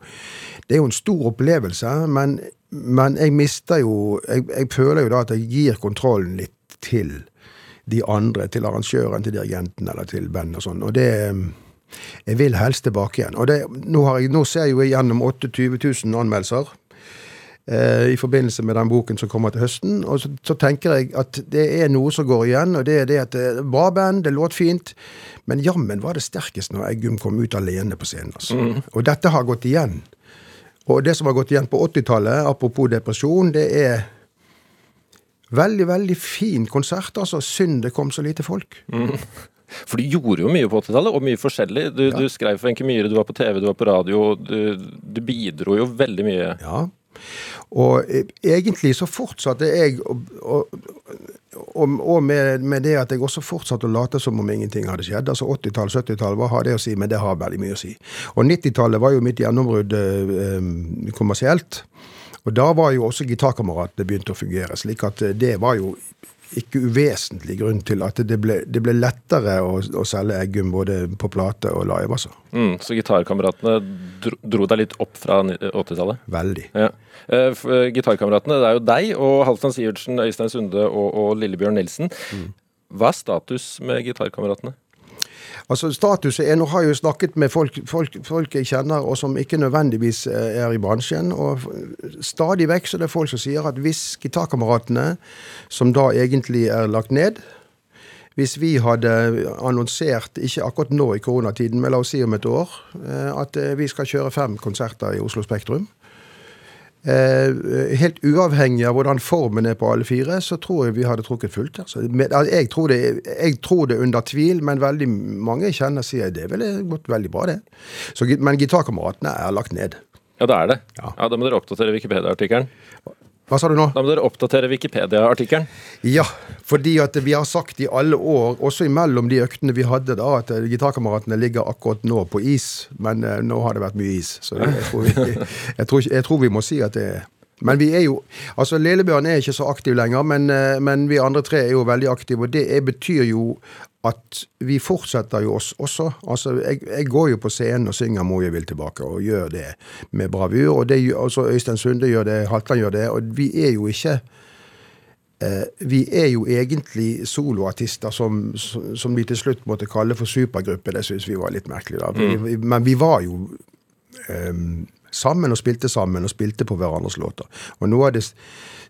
Speaker 4: det er jo en stor opplevelse, men, men jeg mister jo jeg, jeg føler jo da at jeg gir kontrollen litt til de andre, til arrangøren, til dirigenten eller til bandet og sånn. Og det Jeg vil helst tilbake igjen. Og det, nå, har jeg, nå ser jeg jo gjennom 28 000 anmeldelser eh, i forbindelse med den boken som kommer til høsten. Og så, så tenker jeg at det er noe som går igjen, og det er det at det var band, det låt fint, men jammen var det sterkest når Eggum kom ut alene på scenen. Altså. Og dette har gått igjen. Og det som har gått igjen på 80-tallet, apropos depresjon, det er veldig, veldig fin konsert. Altså, synd det kom så lite folk.
Speaker 2: For du gjorde jo mye på 80-tallet, og mye forskjellig. Du,
Speaker 4: Ja.
Speaker 2: du skrev for Enke Myhre, du var på TV, du var på radio. Du, du bidro jo veldig mye.
Speaker 4: Ja. Og eh, egentlig så fortsatte jeg og, og, og, og med, med det at jeg også fortsatte å late som om ingenting hadde skjedd. Altså 80-tall, 70-tall, hva har det å si? Men det har veldig mye å si. Og 90-tallet var jo mitt gjennombrudd eh, eh, kommersielt. Og da var jo også gitarkameratene begynt å fungere. slik at eh, det var jo ikke uvesentlig grunn til at det ble, det ble lettere å, å selge Eggum både på plate og live, altså.
Speaker 2: Mm, så gitarkameratene dro, dro deg litt opp fra 80-tallet?
Speaker 4: Veldig.
Speaker 2: Ja. Eh, eh, Gitarkameratene, det er jo deg og Halvdan Sivertsen, Øystein Sunde og, og Lillebjørn Nilsen. Hva er status med gitarkameratene?
Speaker 4: Altså Statuset er Nå har jeg jo snakket med folk, folk, folk jeg kjenner, og som ikke nødvendigvis eh, er i bransjen. Og stadig vekk så er det folk som sier at hvis gitarkameratene, som da egentlig er lagt ned Hvis vi hadde annonsert, ikke akkurat nå i koronatiden, men la oss si om et år, eh, at eh, vi skal kjøre fem konserter i Oslo Spektrum helt uavhengig av hvordan formen er på alle fire, så tror jeg vi hadde trukket fullt. Altså. Altså, jeg, tror det, jeg tror det under tvil, men veldig mange kjenner sier det ville gått veldig bra, det. Så, men gitarkameratene er lagt ned.
Speaker 2: Ja, det er det.
Speaker 4: Ja.
Speaker 2: Ja, Da må dere oppdatere Wikipedia-artikkelen.
Speaker 4: Hva sa du nå?
Speaker 2: Da må dere oppdatere Wikipedia-artikkelen.
Speaker 4: Ja, fordi at vi har sagt i alle år, også imellom de øktene vi hadde, da, at eh, gitarkameratene ligger akkurat nå på is. Men uh, nå har det vært mye is, så jeg tror, vi, jeg, tror, jeg tror vi må si at det er men vi er jo Altså, Lillebjørn er ikke så aktiv lenger, men, eh, men vi andre tre er jo veldig aktive. Og det er, betyr jo at vi fortsetter jo oss også. Altså, jeg, jeg går jo på scenen og synger 'Må jeg vil tilbake', og gjør det med bravur. Og det, altså, Øystein Sunde gjør det, Halvdan gjør det. Og vi er jo ikke Eh, vi er jo egentlig soloartister som, som som vi til slutt måtte kalle for supergruppe. Det syns vi var litt merkelig. da. Mm. vi, men vi var jo eh, sammen og spilte sammen og spilte på hverandres låter. Og noe av det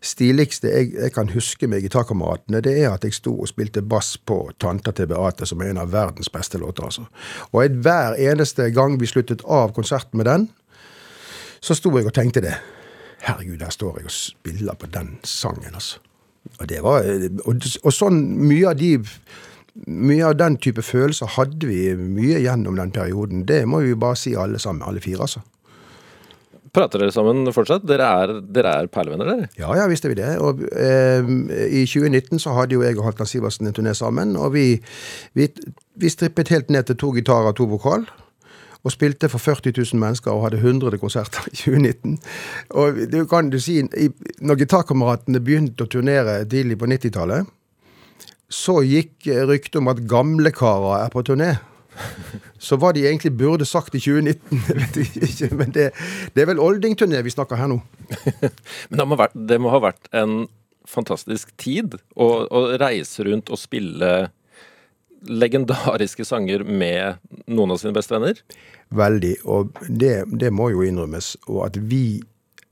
Speaker 4: stiligste jeg, jeg kan huske med gitarkameratene, det er at jeg sto og spilte bass på 'Tanta til Beate', som er en av verdens beste låter. altså. Og hver eneste gang vi sluttet av konserten med den, så sto jeg og tenkte det. Herregud, der står jeg og spiller på den sangen, altså. Og det var, og, og sånn mye av de mye av den type følelser hadde vi mye gjennom den perioden. Det må vi bare si alle sammen, alle fire, altså.
Speaker 2: Prater dere sammen fortsatt? Dere er, dere er perlevenner, dere?
Speaker 4: Ja, ja, visste vi det. Og eh, I 2019 så hadde jo jeg og Halvdan Sivertsen en turné sammen, og vi, vi, vi strippet helt ned til to gitarer og to vokal. Og spilte for 40 000 mennesker og hadde 100 konserter i 2019. Og det kan du si, når gitarkameratene begynte å turnere tidlig på 90-tallet, så gikk ryktet om at gamlekarer er på turné. Så hva de egentlig burde sagt i 2019, vet jeg ikke. Men det, det er vel oldingturné vi snakker her nå.
Speaker 2: Men det må, vært, det må, ha vært en fantastisk tid å, å reise rundt og spille legendariske sanger med noen av sine beste venner?
Speaker 4: Veldig. Og det, det må jo innrømmes. Og at vi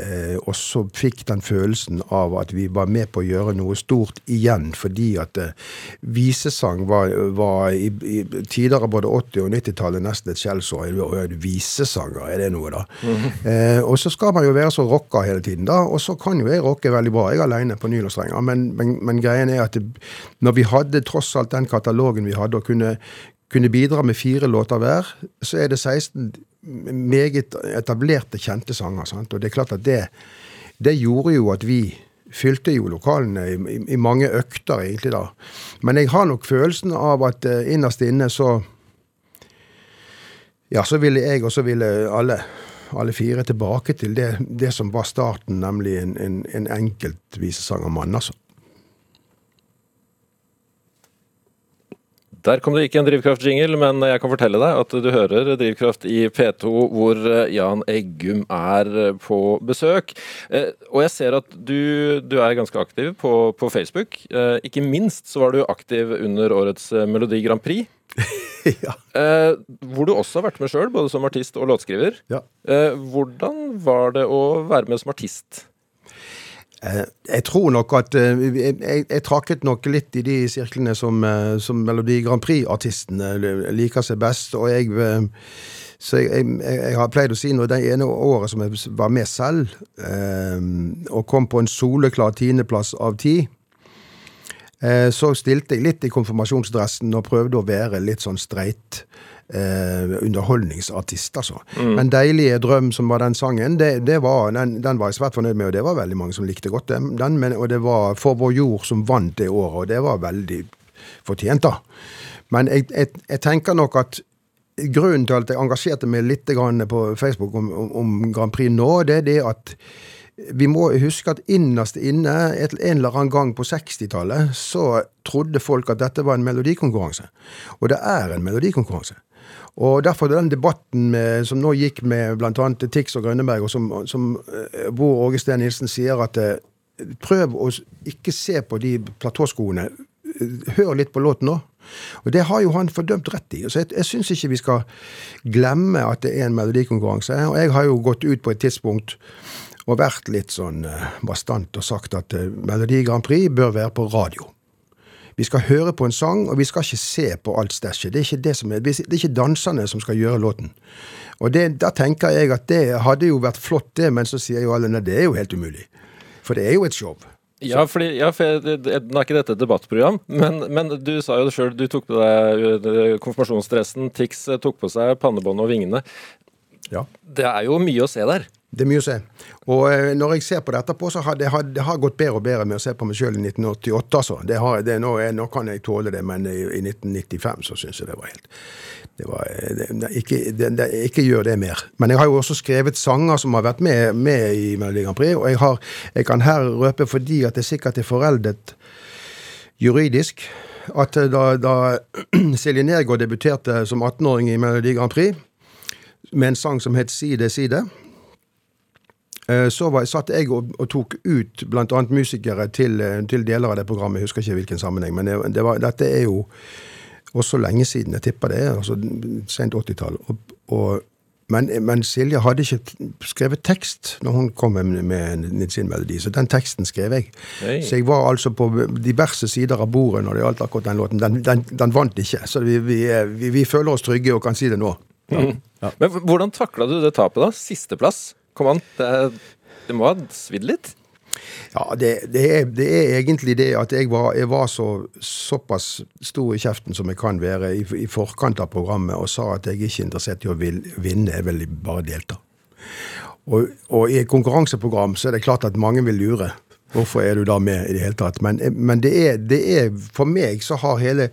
Speaker 4: eh, også fikk den følelsen av at vi var med på å gjøre noe stort igjen, fordi at eh, visesang var, var i, i, tider av både 80- og 90-tallet nesten et skjellsår. Visesanger, er det noe, da? Mm eh, og så skal man jo være så rocka hele tiden, da. Og så kan jo jeg rocke veldig bra. Jeg aleine på nylonstrenger. Men, men, men, greien er at det, når vi hadde tross alt den katalogen vi hadde, og kunne, kunne bidra med fire låter hver, så er det 16 meget etablerte, kjente sanger. Sant? Og det er klart at det, det gjorde jo at vi fylte jo lokalene i, i, i, mange økter, egentlig, da. Men jeg har nok følelsen av at uh, innerst inne så Ja, så ville jeg, og så ville alle, alle fire, tilbake til det, det som var starten, nemlig en, en, en enkelt visesangermann, altså.
Speaker 2: Der kom det ikke en Drivkraft-jingle, men jeg kan fortelle deg at du hører Drivkraft i P2 hvor eh, Jan Eggum er eh, på besøk. Eh, og jeg ser at du, du er ganske aktiv på, på, Facebook. Ikke minst så var du aktiv under årets Melodi Grand Prix. ja. Hvor du også har vært med sjøl, både som artist og låtskriver.
Speaker 4: Ja.
Speaker 2: Hvordan var det å være med som artist?
Speaker 4: Eh, jeg tror nok at jeg, Jeg, jeg trakket nok litt i de sirklene som, eh, som Melodi Grand Prix-artistene liker seg best. Og jeg så jeg, jeg, har pleid å si noe det ene året som jeg var med selv, eh, og kom på en soleklar tiendeplass av ti, eh, så stilte jeg litt i konfirmasjonsdressen og prøvde å være litt sånn streit eh, underholdningsartist, altså. Mm. Men 'Deilige drøm', som var den sangen, det, det var, den, den, var jeg svært fornøyd med, og det var veldig mange som likte godt den. Men, og det var 'For vår jord' som vant det året, og det var veldig fortjent, da. Men jeg, jeg, jeg tenker nok at grunnen til at jeg engasjerte meg litt på Facebook om, om Grand Prix nå, det er det at vi må huske at innerst inne, et, en eller annen gang på 60-tallet, så trodde folk at dette var en melodikonkurranse. Og det er en melodikonkurranse. Og Derfor den debatten med, som nå gikk med bl.a. Tix og Grønneberg, og som, som, eh, hvor Åge Steen Nilsen sier at eh, prøv å ikke se på de platåskoene. Hør litt på låten nå. Og Det har jo han fordømt rett i. Så Jeg, jeg syns ikke vi skal glemme at det er en melodikonkurranse. Og jeg har jo gått ut på et tidspunkt og vært litt sånn eh, bastant og sagt at Melodi Grand Prix bør være på radio. Vi skal høre på en sang, og vi skal ikke se på alt stæsjet. Det er ikke det som er, det er ikke danserne som skal gjøre låten. Og det, da tenker jeg at det hadde jo vært flott, det, men så sier jo alle nei, det er jo helt umulig. For det er jo et show.
Speaker 2: Ja, fordi, ja, for jeg, Nå er ikke dette et debattprogram, men, men du sa jo det sjøl. Du tok på deg eh, konfirmasjonsdressen. Tix eh, tok på seg pannebåndet og vingene.
Speaker 4: Ja.
Speaker 2: Det er jo mye å se der.
Speaker 4: Det er mye å se. Og eh, når jeg ser på det etterpå, så har det, har, det har gått bedre og bedre med å se på meg sjøl i 1988, altså. Det har, det, nå, nå, kan jeg tåle det, men i, i 1995 så syns jeg det var helt det var, det, ikke, ikke, gjør det mer. Men jeg har jo også skrevet sanger som har vært med, med i Melodi Grand Prix, og jeg, har, jeg kan her røpe fordi at det sikkert er foreldet juridisk at da, da Silje Nergård debuterte som 18-åring i Melodi Grand Prix med en sang som het Si det, si det Eh, så var, satt jeg og, og tok ut bl.a. musikere til, eh, til, deler av det programmet. Jeg husker ikke hvilken sammenheng, men det, det var, dette er jo også lenge siden. Jeg tipper det er altså sent 80-tall. Men, men, Silje hadde ikke skrevet tekst når hun kom med, med sin melodi, så den teksten skrev jeg. Hey. Så jeg var altså på diverse sider av bordet når det gjaldt akkurat den låten. Den, den, den vant ikke, så vi, vi, vi, vi, føler oss trygge og kan si det nå.
Speaker 2: Ja. Mm. Ja. Men hvordan takla du det tapet, da? Sisteplass? Kom an, det, det må ha svidd litt?
Speaker 4: Ja, det, det, er, det, er, egentlig det at jeg var, jeg var så, såpass stor i kjeften som jeg kan være i, i, forkant av programmet og sa at jeg ikke er interessert i å vil, vinne, jeg vil bare delta. Og, og, i et konkurranseprogram så er det klart at mange vil lure. Hvorfor er du da med i det hele tatt? Men, men det, er, det, er, For meg så har, hele,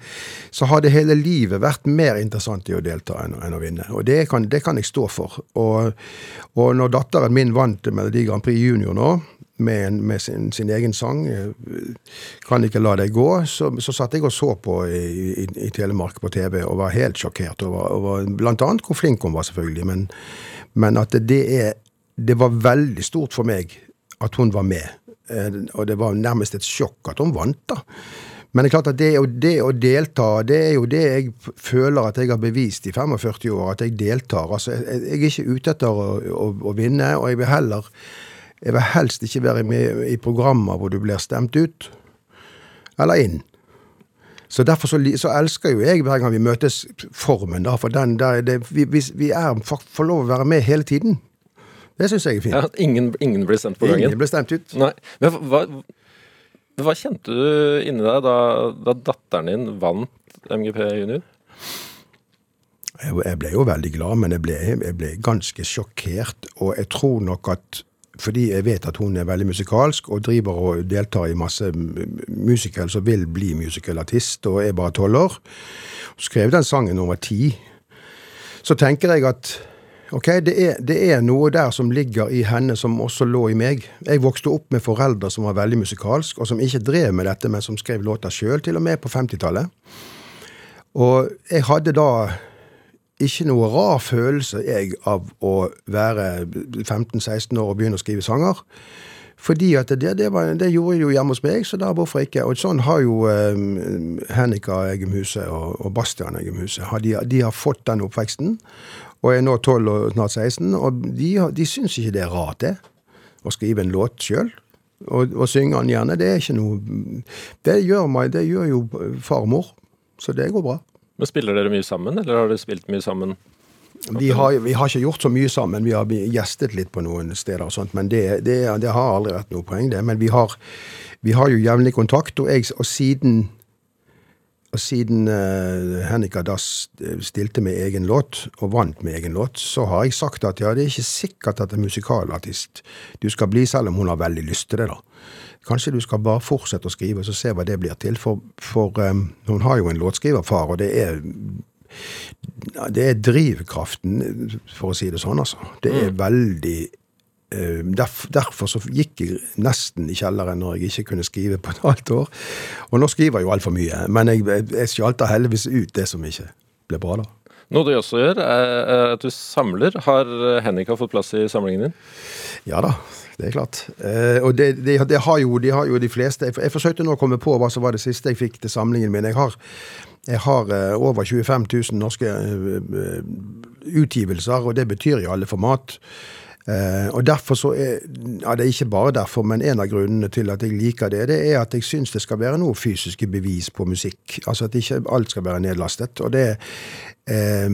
Speaker 4: så har, det hele livet vært mer interessant i å delta enn, enn å vinne. Og det kan, det kan jeg stå for. Og, og når datteren min vant Melodi Grand Prix Junior nå, med, med sin, sin, egen sang, 'Kan ikke la deg gå', så, så satt jeg og så på i, i, i Telemark på TV og var helt sjokkert over, over blant annet hvor flink hun var, selvfølgelig. Men, men at det, er, det var veldig stort for meg at hun var med. Eh, og det var nærmest et sjokk at hun vant, da. Men det er klart at det, det, å delta, det er jo det jeg føler at jeg har bevist i 45 år, at jeg deltar. Altså, jeg, jeg er ikke ute etter å, å, å vinne, og jeg vil heller jeg vil helst ikke være med i programmer hvor du blir stemt ut. Eller inn. Så derfor så, så elsker jo jeg hver gang vi møtes formen, da. For den der, det, vi, vi, er, får lov å være med hele tiden. Det syns jeg er fint.
Speaker 2: Ja, ingen, ingen blir stemt på gangen?
Speaker 4: Ingen blir stemt ut.
Speaker 2: Nei. Men hva, hva kjente du inni deg da, da datteren din vant MGP junior?
Speaker 4: Jeg ble jo veldig glad, men jeg ble, jeg ble ganske sjokkert. Og jeg tror nok at fordi jeg vet at hun er veldig musikalsk og driver og deltar i masse musical som vil bli musicalartist, og er bare tolv år. Skrev den sangen da hun var ti. Så tenker jeg at ok, det er, det er, noe der som ligger i henne som også lå i meg. Jeg vokste opp med foreldre som var veldig musikalsk, og som ikke drev med dette, men som skrev låter sjøl, til og med på 50-tallet. Og jeg hadde da ikke noe rar følelse jeg av å være 15-16 år og begynne å skrive sanger. Fordi at det, det, var, det, gjorde jeg jo hjemme hos meg, så da hvorfor ikke? Og sånn har jo um, Hennika Eggemhuset og, og Bastian Eggemhuset de, de, har fått den oppveksten. Og er nå 12 og snart 16, og de, de syns ikke det er rart, det. Å skrive en låt sjøl. Og, og synge den gjerne. Det er ikke noe Det gjør, meg, det gjør jo farmor. Så det går bra.
Speaker 2: Men Spiller dere mye sammen, eller har dere spilt mye sammen?
Speaker 4: Vi har, vi har, ikke gjort så mye sammen. Vi har gjestet litt på noen steder, og sånt, men det, det, det har aldri vært noe poeng, det. Men vi har, vi har jo jevnlig kontakt, og, jeg, og siden og siden uh, Hennika Dass stilte med egen låt, og vant med egen låt, så har jeg sagt at ja, det er ikke sikkert at en musikalartist du skal bli, selv om hun har veldig lyst til det, da. Kanskje du skal bare fortsette å skrive, og så se hva det blir til. For, for um, hun har jo en låtskriverfar, og det er det er drivkraften, for å si det sånn, altså. Det er mm. veldig Derfor så gikk jeg nesten i kjelleren når jeg ikke kunne skrive på et halvt år. Og nå skriver jeg jo altfor mye, men jeg, jeg sjalter heldigvis ut det som ikke ble bra, da.
Speaker 2: Noe du også gjør, er at du samler. Har Hennika fått plass i samlingen din?
Speaker 4: Ja da, det er klart. Eh, og det, det, det, har jo, de har jo de fleste Jeg, jeg forsøkte nå å komme på hva som var det siste jeg fikk til samlingen min. Jeg har, jeg har eh, over 25 000 norske utgivelser, og det betyr i alle format. Uh, og derfor så er, ja, Det er ikke bare derfor, men en av grunnene til at jeg liker det, det er at jeg syns det skal være noe fysiske bevis på musikk. Altså at ikke alt skal være nedlastet. Og det, eh,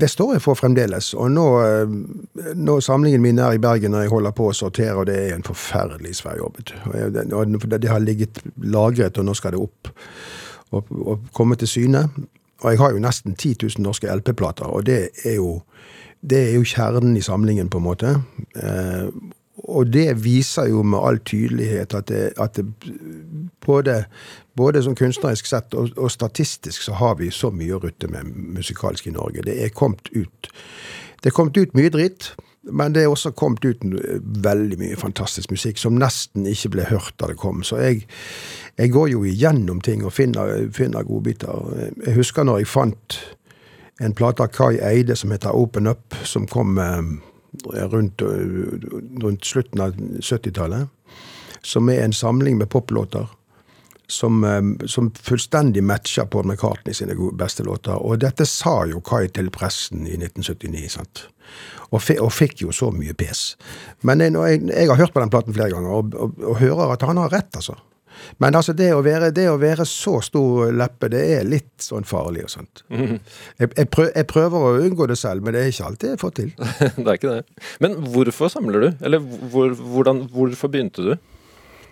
Speaker 4: det står jeg for fremdeles. Og nå, uh, nå samlingen min er i Bergen og jeg holder på å sortere, og det er en forferdelig svær jobb. Det har ligget lagret, og nå skal det opp og, og komme til syne. Og jeg har jo nesten 10 000 norske LP-plater, og det er jo det er jo kjernen i samlingen, på en måte. Eh, og det viser jo med all tydelighet at det, at det både, både som kunstnerisk sett og, og, statistisk så har vi så mye å rutte med musikalsk i Norge. Det er kommet ut Det er kommet ut mye dritt. Men det er også kommet ut veldig mye fantastisk musikk som nesten ikke ble hørt da det kom. Så jeg, jeg går jo igjennom ting og finner, finner godbiter. Jeg husker når jeg fant en plate av Kai Eide som heter Open Up, som kom eh, rundt, eh, rundt, slutten av 70-tallet. Som er en samling med poplåter. Som, eh, som, fullstendig matcher Paul McCartney sine beste låter. Og dette sa jo Kai til pressen i 1979. sant? Og, og fikk jo så mye pes. Men jeg, jeg, jeg, har hørt på den platen flere ganger, og, og, og hører at han har rett, altså. Men altså, det å, være, det å være så stor leppe, det er litt sånn farlig og sånt. Mm. Jeg, jeg, prøver, jeg, prøver å unngå det selv, men det er ikke alltid jeg får til.
Speaker 2: det er ikke det. Men hvorfor samler du? Eller hvor, hvordan, hvorfor begynte du?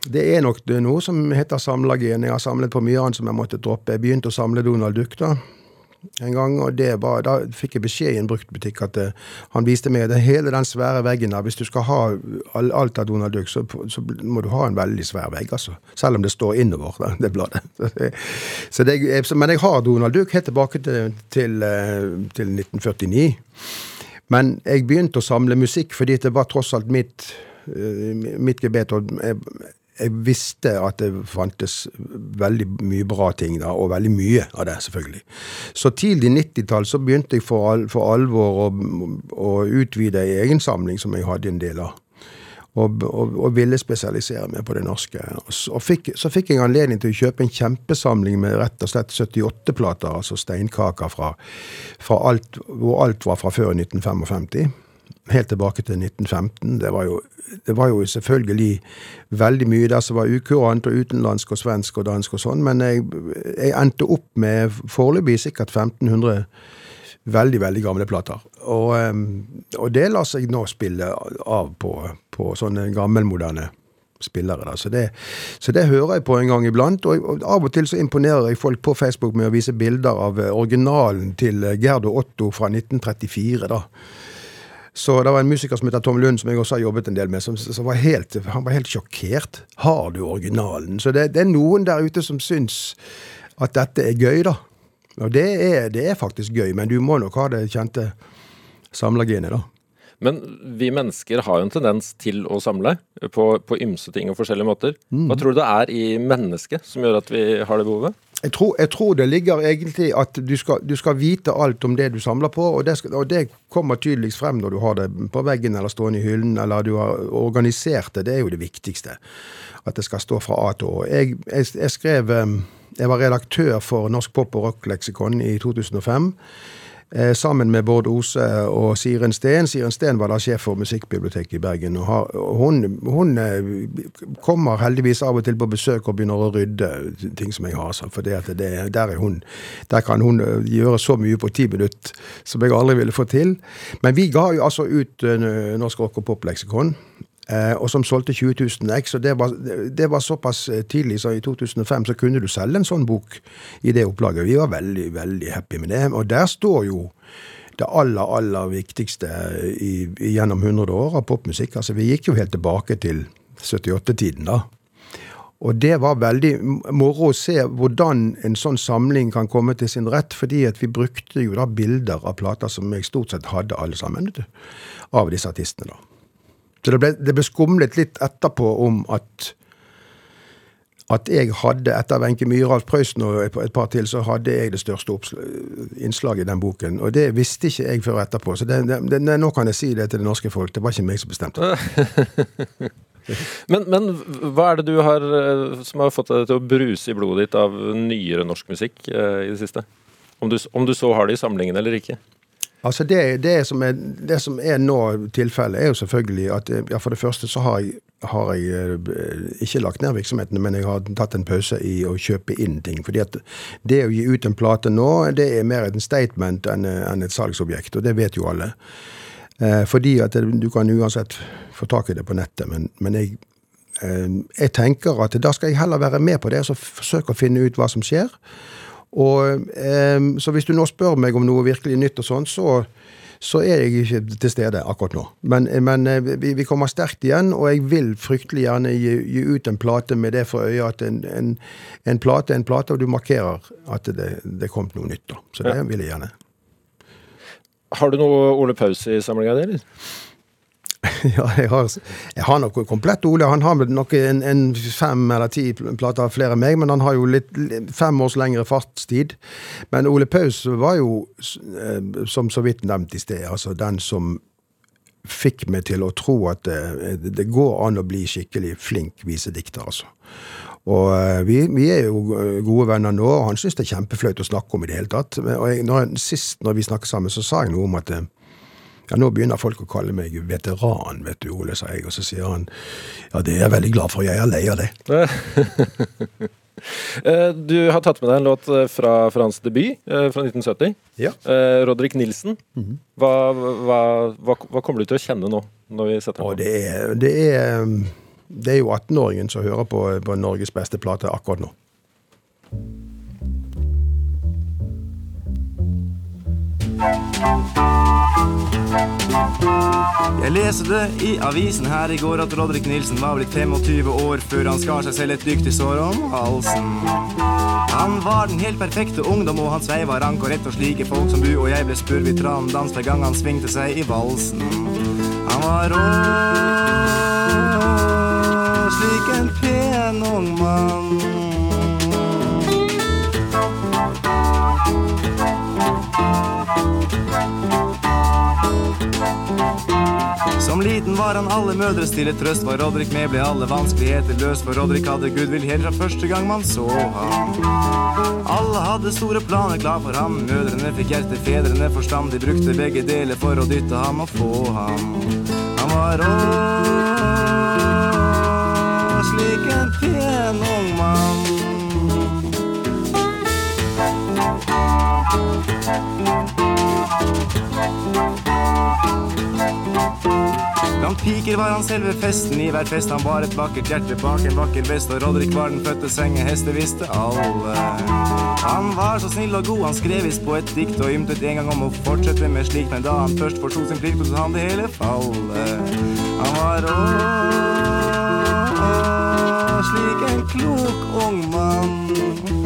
Speaker 4: Det er nok det noe som heter samlergen. Jeg har samlet på mye annet som jeg måtte droppe. Jeg begynte å samle Donald Duck da, en gang, og var, da fikk jeg beskjed i en bruktbutikk at uh, han viste meg at hele den svære veggen der, hvis du skal ha alt av Donald Duck, så, så, må du ha en veldig svær vegg, altså. Selv om det står innover, det, det bladet. så det, men jeg har Donald Duck helt tilbake til, til, uh, til 1949. Men jeg begynte å samle musikk fordi det var tross alt mitt, uh, mitt gebet. og jeg, jeg visste at det fantes veldig mye bra ting da, og veldig mye av det, selvfølgelig. Så tidlig 90-tall så begynte jeg for, al for alvor å, å utvide ei egen samling som jeg hadde en del av. Og, og, og, ville spesialisere meg på det norske. Og så, fikk, så fikk jeg anledning til å kjøpe en kjempesamling med rett og slett 78-plater, altså steinkaker fra, fra alt, hvor alt var fra før 1955 helt tilbake til 1915. Det var jo, det var jo selvfølgelig veldig mye der som var ukurant, og utenlandsk og svensk og dansk og sånn, men jeg, jeg endte opp med foreløpig sikkert 1500 veldig, veldig gamle plater. Og, og det lar seg nå spille av på, på sånne gammelmoderne spillere. Da. Så, det, så det hører jeg på en gang iblant. Og, av og til så imponerer jeg folk på Facebook med å vise bilder av originalen til Gerd og Otto fra 1934. da. Så det var en musiker som heter Tom Lund, som jeg også har jobbet en del med, som, som var helt, han var helt sjokkert. Har du originalen? Så det, det, er noen der ute som syns at dette er gøy, da. Og det er, det er faktisk gøy, men du må nok ha det kjente samlergenet, da.
Speaker 2: Men vi mennesker har jo en tendens til å samle på, på ymse ting og forskjellige måter. Hva tror du det er i mennesket som gjør at vi har det behovet?
Speaker 4: Jeg tror, jeg tror, det ligger egentlig at du skal, du skal, vite alt om det du samler på, og det, skal, og det, kommer tydeligst frem når du har det på veggen eller stående i hyllen, eller du har organisert det. Det er jo det viktigste. At det skal stå fra A til Å. Jeg, jeg, jeg skrev Jeg var redaktør for Norsk pop- og rock-leksikon i 2005. Eh, sammen med Bård Ose og Siren Steen. Siren Steen var da sjef for Musikkbiblioteket i Bergen. og, har, hun, hun, eh, kommer heldigvis av og til på besøk og begynner å rydde ting som jeg har. For det, det, der, hun, der, kan hun eh, gjøre så mye på ti minutter som jeg aldri ville få til. Men vi ga jo altså ut Norsk rock- og pop-leksikon. Eh, og som solgte 20 000 X. og det var, det var, såpass eh, tidlig, så i 2005 så kunne du selge en sånn bok i det opplaget. Vi var veldig, veldig happy med det. Og der står jo det aller, aller viktigste i, i gjennom 100 år av popmusikk. Altså, vi gikk jo helt tilbake til 78-tiden, da. Og det var veldig moro å se hvordan en sånn samling kan komme til sin rett, fordi at vi brukte jo da bilder av plater som jeg stort sett hadde alle sammen, av disse artistene. da. Så det ble, det ble skumlet litt etterpå om at at jeg hadde, etter Wenche Myhralf Prøysen og et par til, så hadde jeg det største innslaget i den boken. Og det visste ikke jeg før etterpå. Så det, det, nå kan jeg si det til det norske folk. Det var ikke meg som bestemte.
Speaker 2: men, men, hva er det du har som har fått deg til å bruse i blodet ditt av nyere norsk musikk eh, i det siste? Om du, om du så har det i samlingen eller ikke?
Speaker 4: Altså det, det, som er, det, som er, nå tilfellet, er jo selvfølgelig at ja, for det første så har jeg, har jeg eh, ikke lagt ned virksomheten, men jeg har tatt en pause i å kjøpe inn ting. fordi at det å gi ut en plate nå, det er mer et statement enn, et salgsobjekt, og det vet jo alle. Eh, fordi at du kan uansett få tak i det på nettet, men, men jeg, eh, jeg tenker at da skal jeg heller være med på det, og forsøke å finne ut hva som skjer. Og, um, så hvis du nå spør meg om noe virkelig nytt og sånn, så, så er jeg ikke til stede akkurat nå. Men, men eh, vi, vi, kommer sterkt igjen, og jeg vil fryktelig gjerne gi, gi ut en plate med det for øye at en, en, en, plate er en plate, og du markerer at det, det kom noe nytt. da. Så det ja. vil jeg gjerne.
Speaker 2: Har du noe Ole Paus i samlinga di, eller?
Speaker 4: Ja, jeg har, jeg har noe komplett Ole. Han har nok en, en, fem eller ti plater flere enn meg, men han har jo litt fem års lengre fartstid. Men Ole Paus var jo, eh, som så vidt nevnt i sted, altså den som fikk meg til å tro at det, det går an å bli skikkelig flink visedikter, altså. Og eh, vi, vi, er jo gode venner nå, og han syns det er kjempeflaut å snakke om i det hele tatt. Og jeg, når, sist når vi snakket sammen, så sa jeg noe om at eh, ja, nå begynner folk å kalle meg veteran, vet du, Ole, sa jeg. Og så sier han ja, det er jeg veldig glad for, jeg er lei av det.
Speaker 2: Eh, du har tatt med deg en låt eh, fra, fra hans debut, eh, fra 1970.
Speaker 4: Ja.
Speaker 2: Rodrik Nilsen. -hmm. hva, hva, hva, hva, kommer du til å kjenne nå, når vi setter den
Speaker 4: på? Det er, det er det er jo 18-åringen som hører på, på Norges beste plate akkurat nå.
Speaker 6: Jeg leste det i avisen her i går at Rodrik Nilsen var blitt 25 år før han skar seg selv et dyktig sår om halsen. Han var den helt perfekte ungdom, og hans vei var rank og rett, og slike folk som du og jeg ble spurv i tranedans hver gang han svingte seg i valsen. Han var rå, slik en pen ung mann. Som liten var han alle mødres stille trøst. Var Rodrik med, ble alle vanskeligheter løst. For Rodrik hadde gudvill helt fra første gang man så ham. Alle hadde store planer klar for ham. Mødrene fikk hjerte, fedrene forstand. De brukte begge deler for å dytte ham og få ham. Han var rå, slik en pen ung mann. Blant piker var han selve festen i hver fest. Han var et vakkert hjerte bak en vakker vest. Og Rodrik var den fødte sengehest, det visste alle. Han var så snill og god, han skrev visst på et dikt og ymtet en gang om å fortsette med slikt. Men da han først forsto sin plikt, lot han det hele falle. Han var rå, slik en klok ung mann.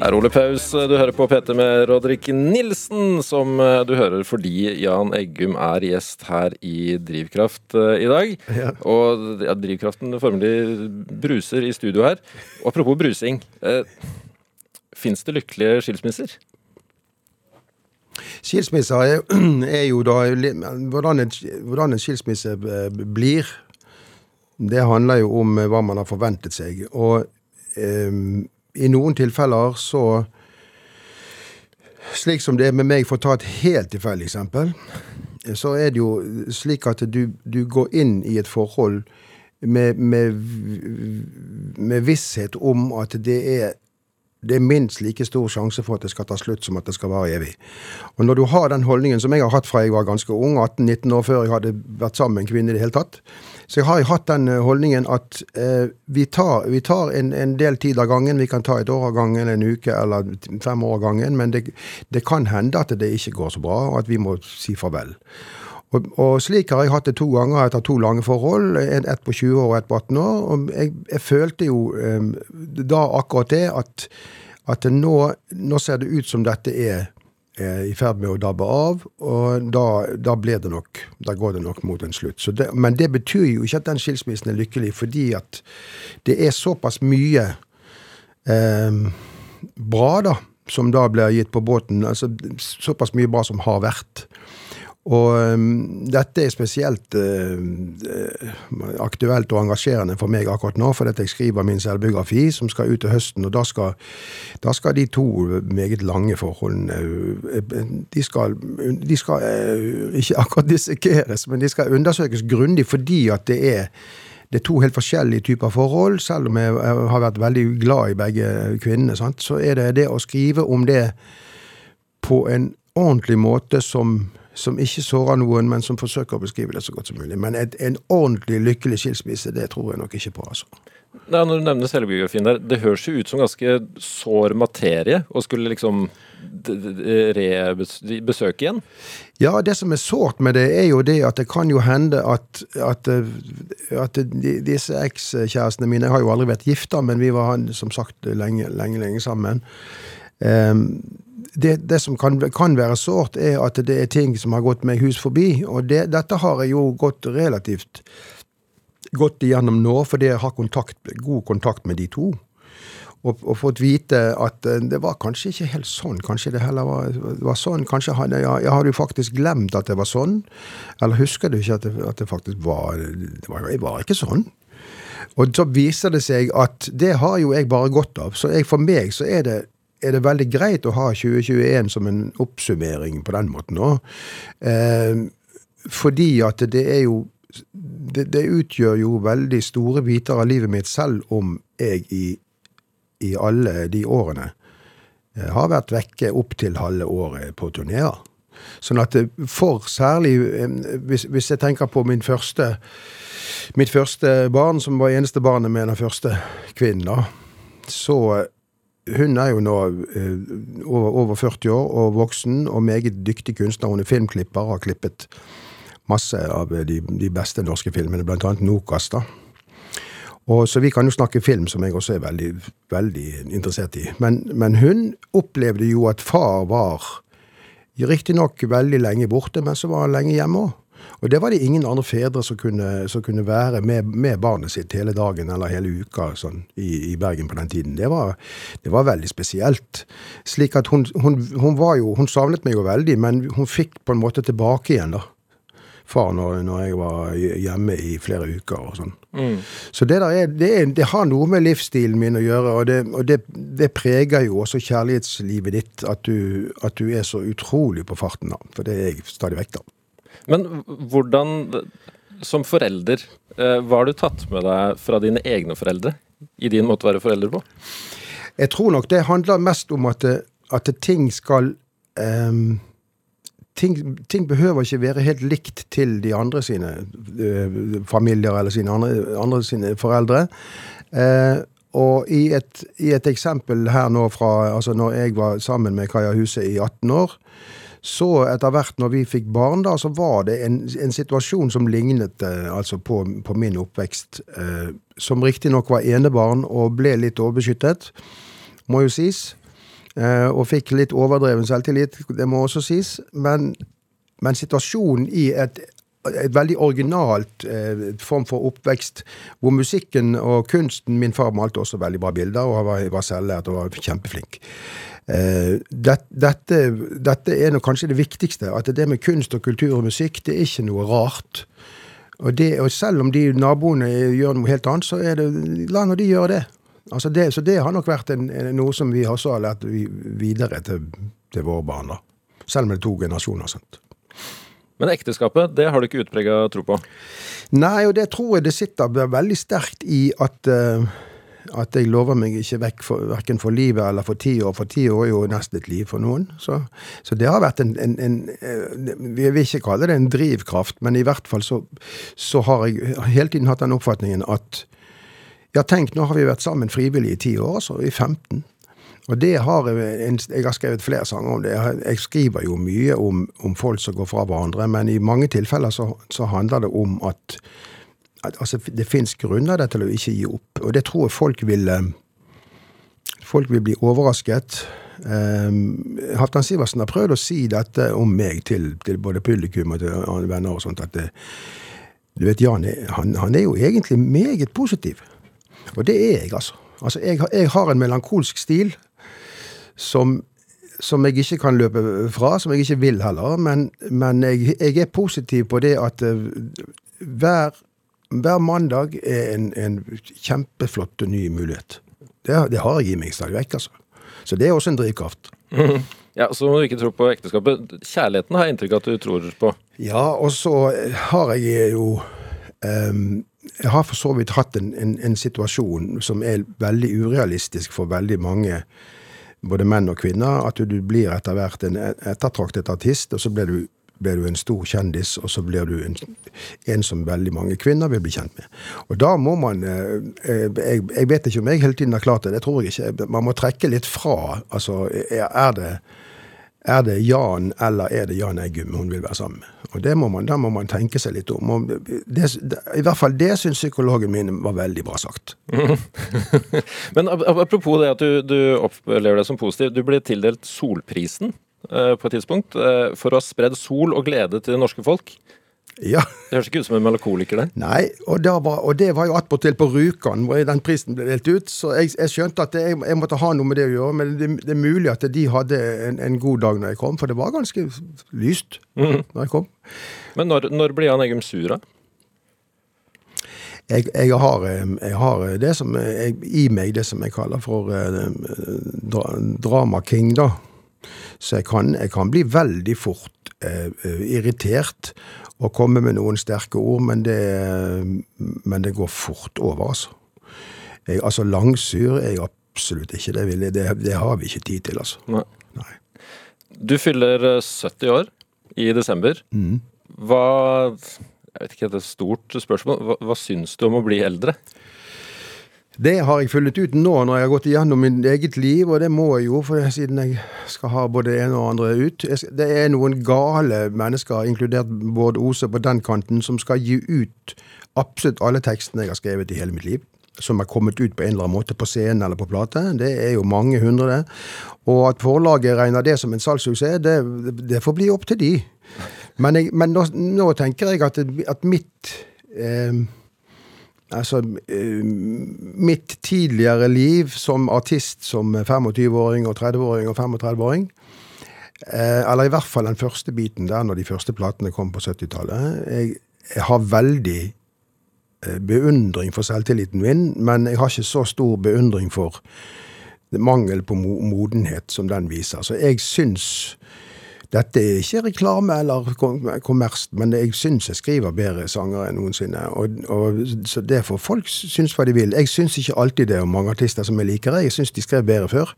Speaker 2: Det er Ole Paus du hører på PT med Rodrik Nilsen, som eh, du hører fordi Jan Eggum er gjest her i Drivkraft eh, i dag.
Speaker 4: Ja.
Speaker 2: Og ja, drivkraften formelig bruser i studio her. Og apropos brusing. Eh, Fins det lykkelige skilsmisser?
Speaker 4: Skilsmisser er, er jo da hvordan en, hvordan en skilsmisse eh, blir. Det handler jo om eh, hva man har forventet seg. Og eh, i noen tilfeller så Slik som det er med meg, for å ta et helt tilfeldig eksempel, så er det jo slik at du, du går inn i et forhold med, med, med visshet om at det er det er minst like stor sjanse for at det skal ta slutt som at det skal vare evig. Og når du har den holdningen som jeg har hatt fra jeg var ganske ung, 18-19 år før jeg hadde vært sammen med en kvinne i det hele tatt, så jeg har hatt den eh, holdningen at eh, vi tar, vi tar en, en, del tid av gangen. Vi kan ta et år av gangen, en uke eller fem år av gangen, men det, det kan hende at det ikke går så bra, og at vi må si farvel. Og, og, slik har jeg hatt det to ganger etter to lange forhold. Ett på 20 år og ett på 18 år. Og jeg, jeg følte jo um, da akkurat det at, at nå, nå, ser det ut som dette er eh, i ferd med å dabbe av, og da, da, blir det nok Da går det nok mot en slutt. Det, men det betyr jo ikke at den skilsmissen er lykkelig, fordi at det er såpass mye um, bra, da, som da blir gitt på båten. Altså såpass mye bra som har vært. Og um, dette er spesielt uh, aktuelt og engasjerende for meg akkurat nå, fordi jeg skriver min selvbiografi som skal ut til høsten. Og da skal, da skal de to meget lange forholdene De skal, de skal uh, ikke akkurat dissekeres, men de skal undersøkes grundig fordi at det er det er to helt forskjellige typer forhold. Selv om jeg har vært veldig glad i begge kvinnene, sant? så er det det å skrive om det på en ordentlig måte som som ikke sårer noen, men som forsøker å beskrive det så godt som mulig. Men et, en ordentlig lykkelig skilsmisse, det tror jeg nok ikke på, altså.
Speaker 2: Nei, når du nevner selvbiografien der, det høres jo ut som ganske sår materie å skulle liksom besøke igjen?
Speaker 4: Ja, det som er sårt med det, er jo det at det kan jo hende at, at, at disse ekskjærestene mine Jeg har jo aldri vært gifta, men vi var som sagt lenge, lenge, lenge sammen. Um, det, det, som kan, kan, være sårt, er at det er ting som har gått meg hus forbi. Og det, dette har jeg jo gått relativt godt igjennom nå, fordi jeg har kontakt, god kontakt med de to. Og, og, fått vite at eh, det var kanskje ikke helt sånn. Kanskje det heller var, var sånn. Kanskje hadde, jeg, jeg hadde jo faktisk glemt at det var sånn. Eller husker du ikke at det, at det faktisk var det var, Jeg var ikke sånn. Og så viser det seg at det har jo jeg bare godt av. Så jeg, for meg så er det er det veldig greit å ha 2021 som en oppsummering på den måten òg. Eh, fordi at det er jo det, det, utgjør jo veldig store biter av livet mitt, selv om jeg i i alle de årene eh, har vært vekke opptil halve året på turneer. Sånn at eh, for særlig eh, hvis, hvis jeg tenker på min første mitt første barn, som var eneste barnet med den første kvinnen, da, så hun er jo nå eh, over, over 40 år og voksen og meget dyktig kunstner. Hun er filmklipper og har klippet masse av de, de beste norske filmene, blant annet Nokas. da. Og Så vi kan jo snakke film, som jeg også er veldig, veldig interessert i. Men, men hun opplevde jo at far var riktignok veldig lenge borte, men så var han lenge hjemme òg. Og det var det ingen andre fedre som kunne, som kunne være med, med, barnet sitt hele dagen eller hele uka sånn, i, i, Bergen på den tiden. Det var, det var veldig spesielt. Slik at hun, hun, hun, var jo Hun savnet meg jo veldig, men hun fikk på en måte tilbake igjen, da. Far når, når jeg var hjemme i flere uker og sånn. Mm. Så det, der er, det, er, det, har noe med livsstilen min å gjøre, og, det, og det, preger jo også kjærlighetslivet ditt at du, at du er så utrolig på farten, da. For det er jeg stadig vekk, da.
Speaker 2: Men hvordan, som forelder, eh, hva har du tatt med deg fra dine egne foreldre i din måte å være forelder på?
Speaker 4: Jeg tror nok det handler mest om at, at ting skal um, ting, ting, behøver ikke være helt likt til de andre sine uh, familier eller sine andre, andre sine foreldre. Eh, og i et, i et, eksempel her nå fra altså når jeg var sammen med Kaja Huse i 18 år, så etter hvert når vi fikk barn, da, så var det en, en situasjon som lignet eh, altså på, på, min oppvekst. Eh, som riktignok var enebarn og ble litt overbeskyttet, må jo sies. Eh, og fikk litt overdreven selvtillit, det må også sies. Men, men situasjonen i et et veldig originalt eh, form for oppvekst, hvor musikken og kunsten Min far malte også veldig bra bilder, og han var, var selvlært og var kjempeflink. Eh, dette, dette, er nok kanskje det viktigste. At det med kunst og kultur og musikk, det er ikke noe rart. Og, det, og selv om de naboene gjør noe helt annet, så er det, la nå de gjøre det. Altså det. Så det har nok vært en, noe som vi også har lært videre til, til våre barn. da. Selv om det er to generasjoner. sant?
Speaker 2: Men ekteskapet, det har du ikke utprega tro på?
Speaker 4: Nei, og det tror jeg det sitter veldig sterkt i at uh, at jeg lover meg ikke vekk for, verken for livet eller for ti år. For ti år er jo nesten et liv for noen. Så, så det har vært en, en, en, eh, Vi vil ikke kalle det en drivkraft, men i hvert fall så, så har jeg hele tiden hatt den oppfatningen at Ja, tenk, nå har vi vært sammen frivillig i ti år, altså i 15. Og det har jeg, jeg har skrevet flere sanger om det. Jeg skriver jo mye om, om folk som går fra hverandre, men i mange tilfeller så, så handler det om at altså, det fins grunner til å ikke gi opp. Og det tror jeg folk vil eh, Folk vil bli overrasket. Um, Halvdan Sivertsen har prøvd å si dette om meg til, til både publikum og til venner og sånt, at det, du vet, Jan han, han, er jo egentlig meget positiv. Og det er jeg, altså. altså jeg, jeg har en melankolsk stil som som jeg ikke kan løpe fra, som jeg ikke vil heller. Men, men jeg, jeg, er positiv på det at hver hver mandag er en, en kjempeflott og ny mulighet. Det, det, har jeg i meg stadig vekk, altså. Så det er også en drivkraft.
Speaker 2: Mm. Ja, Så må du ikke tro på ekteskapet. Kjærligheten har jeg inntrykk av at du tror på?
Speaker 4: Ja, og så har jeg jo um, Jeg har for så vidt hatt en, en, en, situasjon som er veldig urealistisk for veldig mange, både menn og kvinner. At du blir etter hvert en ettertraktet artist, og så blir du blir du en stor kjendis, og så blir du en, en, som veldig mange kvinner vil bli kjent med. Og da må man eh, eh, jeg, jeg, vet ikke om jeg hele tiden har klart det, det tror jeg ikke. Man må trekke litt fra. Altså, er det, er det Jan eller er det Jan Eggum hun vil være sammen med? Og det må man, Da må man tenke seg litt om. Det, I hvert fall det syns psykologen min var veldig bra sagt.
Speaker 2: Men apropos det at du, du opplever det som positivt. Du ble tildelt Solprisen på et tidspunkt eh, for å ha spredd sol og glede til det norske folk.
Speaker 4: Ja.
Speaker 2: Det høres ikke ut som en melakoliker, det.
Speaker 4: Nei, og, var, og det var jo attpåtil på Rjukan, hvor den prisen ble delt ut. Så jeg, jeg skjønte at jeg, jeg, måtte ha noe med det å gjøre. Men det, det er mulig at de hadde en, en, god dag når jeg kom, for det var ganske lyst mm. når jeg kom.
Speaker 2: Men når, når blir Jan Eggum sur, da?
Speaker 4: Jeg, jeg, har, jeg, har, det som jeg, i meg det som jeg kaller for eh, dra, drama king, da. Så jeg kan, jeg kan bli veldig fort eh, eh, irritert og komme med noen sterke ord, men det, men det går fort over, altså. Jeg, altså langsur er jeg absolutt ikke. Det, vil det, det har vi ikke tid til, altså.
Speaker 2: Nei.
Speaker 4: Nei.
Speaker 2: Du fyller eh, 70 år i desember.
Speaker 4: Mm.
Speaker 2: Hva Jeg vet ikke, det er et stort spørsmål. Hva, hva syns du om å bli eldre?
Speaker 4: Det har jeg funnet ut nå når jeg har gått igjennom min eget liv, og det må jeg jo, for siden jeg skal ha både det ene og andre ut. Det er noen gale mennesker, inkludert Bård Ose på den kanten, som skal gi ut absolutt alle tekstene jeg har skrevet i hele mitt liv. Som er kommet ut på en eller annen måte på scenen eller på plate. Det er jo mange hundre, det. Og at forlaget regner det som en salgssuksess, det, det får bli opp til de. Men, jeg, men nå, nå tenker jeg at, at mitt eh, Altså, eh, mitt tidligere liv som artist som 25-åring og 30-åring og 35-åring, eh, eller i hvert fall den første biten der når de første platene kom på 70-tallet, jeg, jeg har veldig eh, beundring for selvtilliten min, men jeg har ikke så stor beundring for mangel på modenhet som den viser. Så jeg syns dette er ikke reklame eller kom- kommers, men jeg syns jeg skriver bedre sanger enn noensinne. Og, og, så det får folk synes hva de vil. Jeg syns ikke alltid det om mange artister som jeg liker. Jeg syns de skrev bedre før.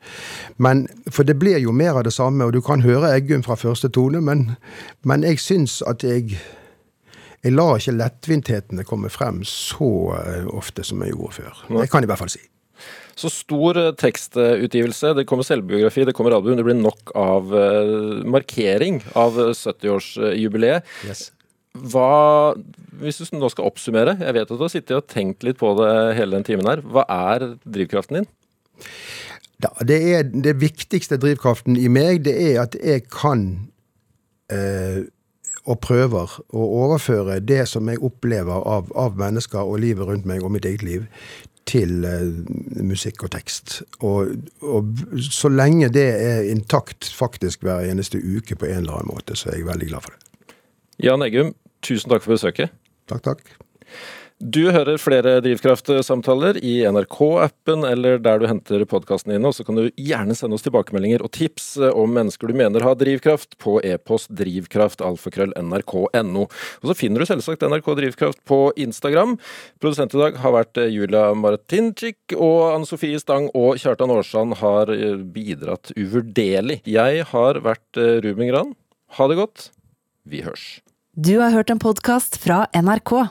Speaker 4: Men, for det blir jo mer av det samme, og du kan høre Eggum fra første tone, men, men jeg syns at jeg jeg lar ikke lettvinthetene komme frem så eh, ofte som jeg gjorde før. Det kan jeg i hvert fall si.
Speaker 2: Så stor eh, tekstutgivelse. Det kommer selvbiografi, det kommer album. Det blir nok av eh, markering av eh, 70-årsjubileet. Hva, hvis du nå skal oppsummere, jeg vet at du har sittet og tenkt litt på det hele den timen her. Hva er drivkraften din?
Speaker 4: Da, det, er, det viktigste drivkraften i meg, det er at jeg kan eh, og prøver å overføre det som jeg opplever av, av mennesker og livet rundt meg og mitt eget liv, til eh, musikk og tekst. Og, og så lenge det er intakt faktisk hver eneste uke på en eller annen måte, så er jeg veldig glad for det.
Speaker 2: Jan Eggum, tusen takk for besøket.
Speaker 4: Takk, takk.
Speaker 2: Du hører flere Drivkraft-samtaler i NRK-appen eller der du henter podkastene dine. Og så kan du gjerne sende oss tilbakemeldinger og tips om mennesker du mener har drivkraft, på e-post drivkraftalfakrøll.nrk.no. Og så finner du selvsagt NRK Drivkraft på Instagram. Produsent i dag har vært Julia Martinczyk, og Anne Sofie Stang og Kjartan Aarsand har bidratt uvurderlig. Jeg har vært Ruben Gran. Ha det godt. Vi hørs.
Speaker 1: Du har hørt en podkast fra NRK.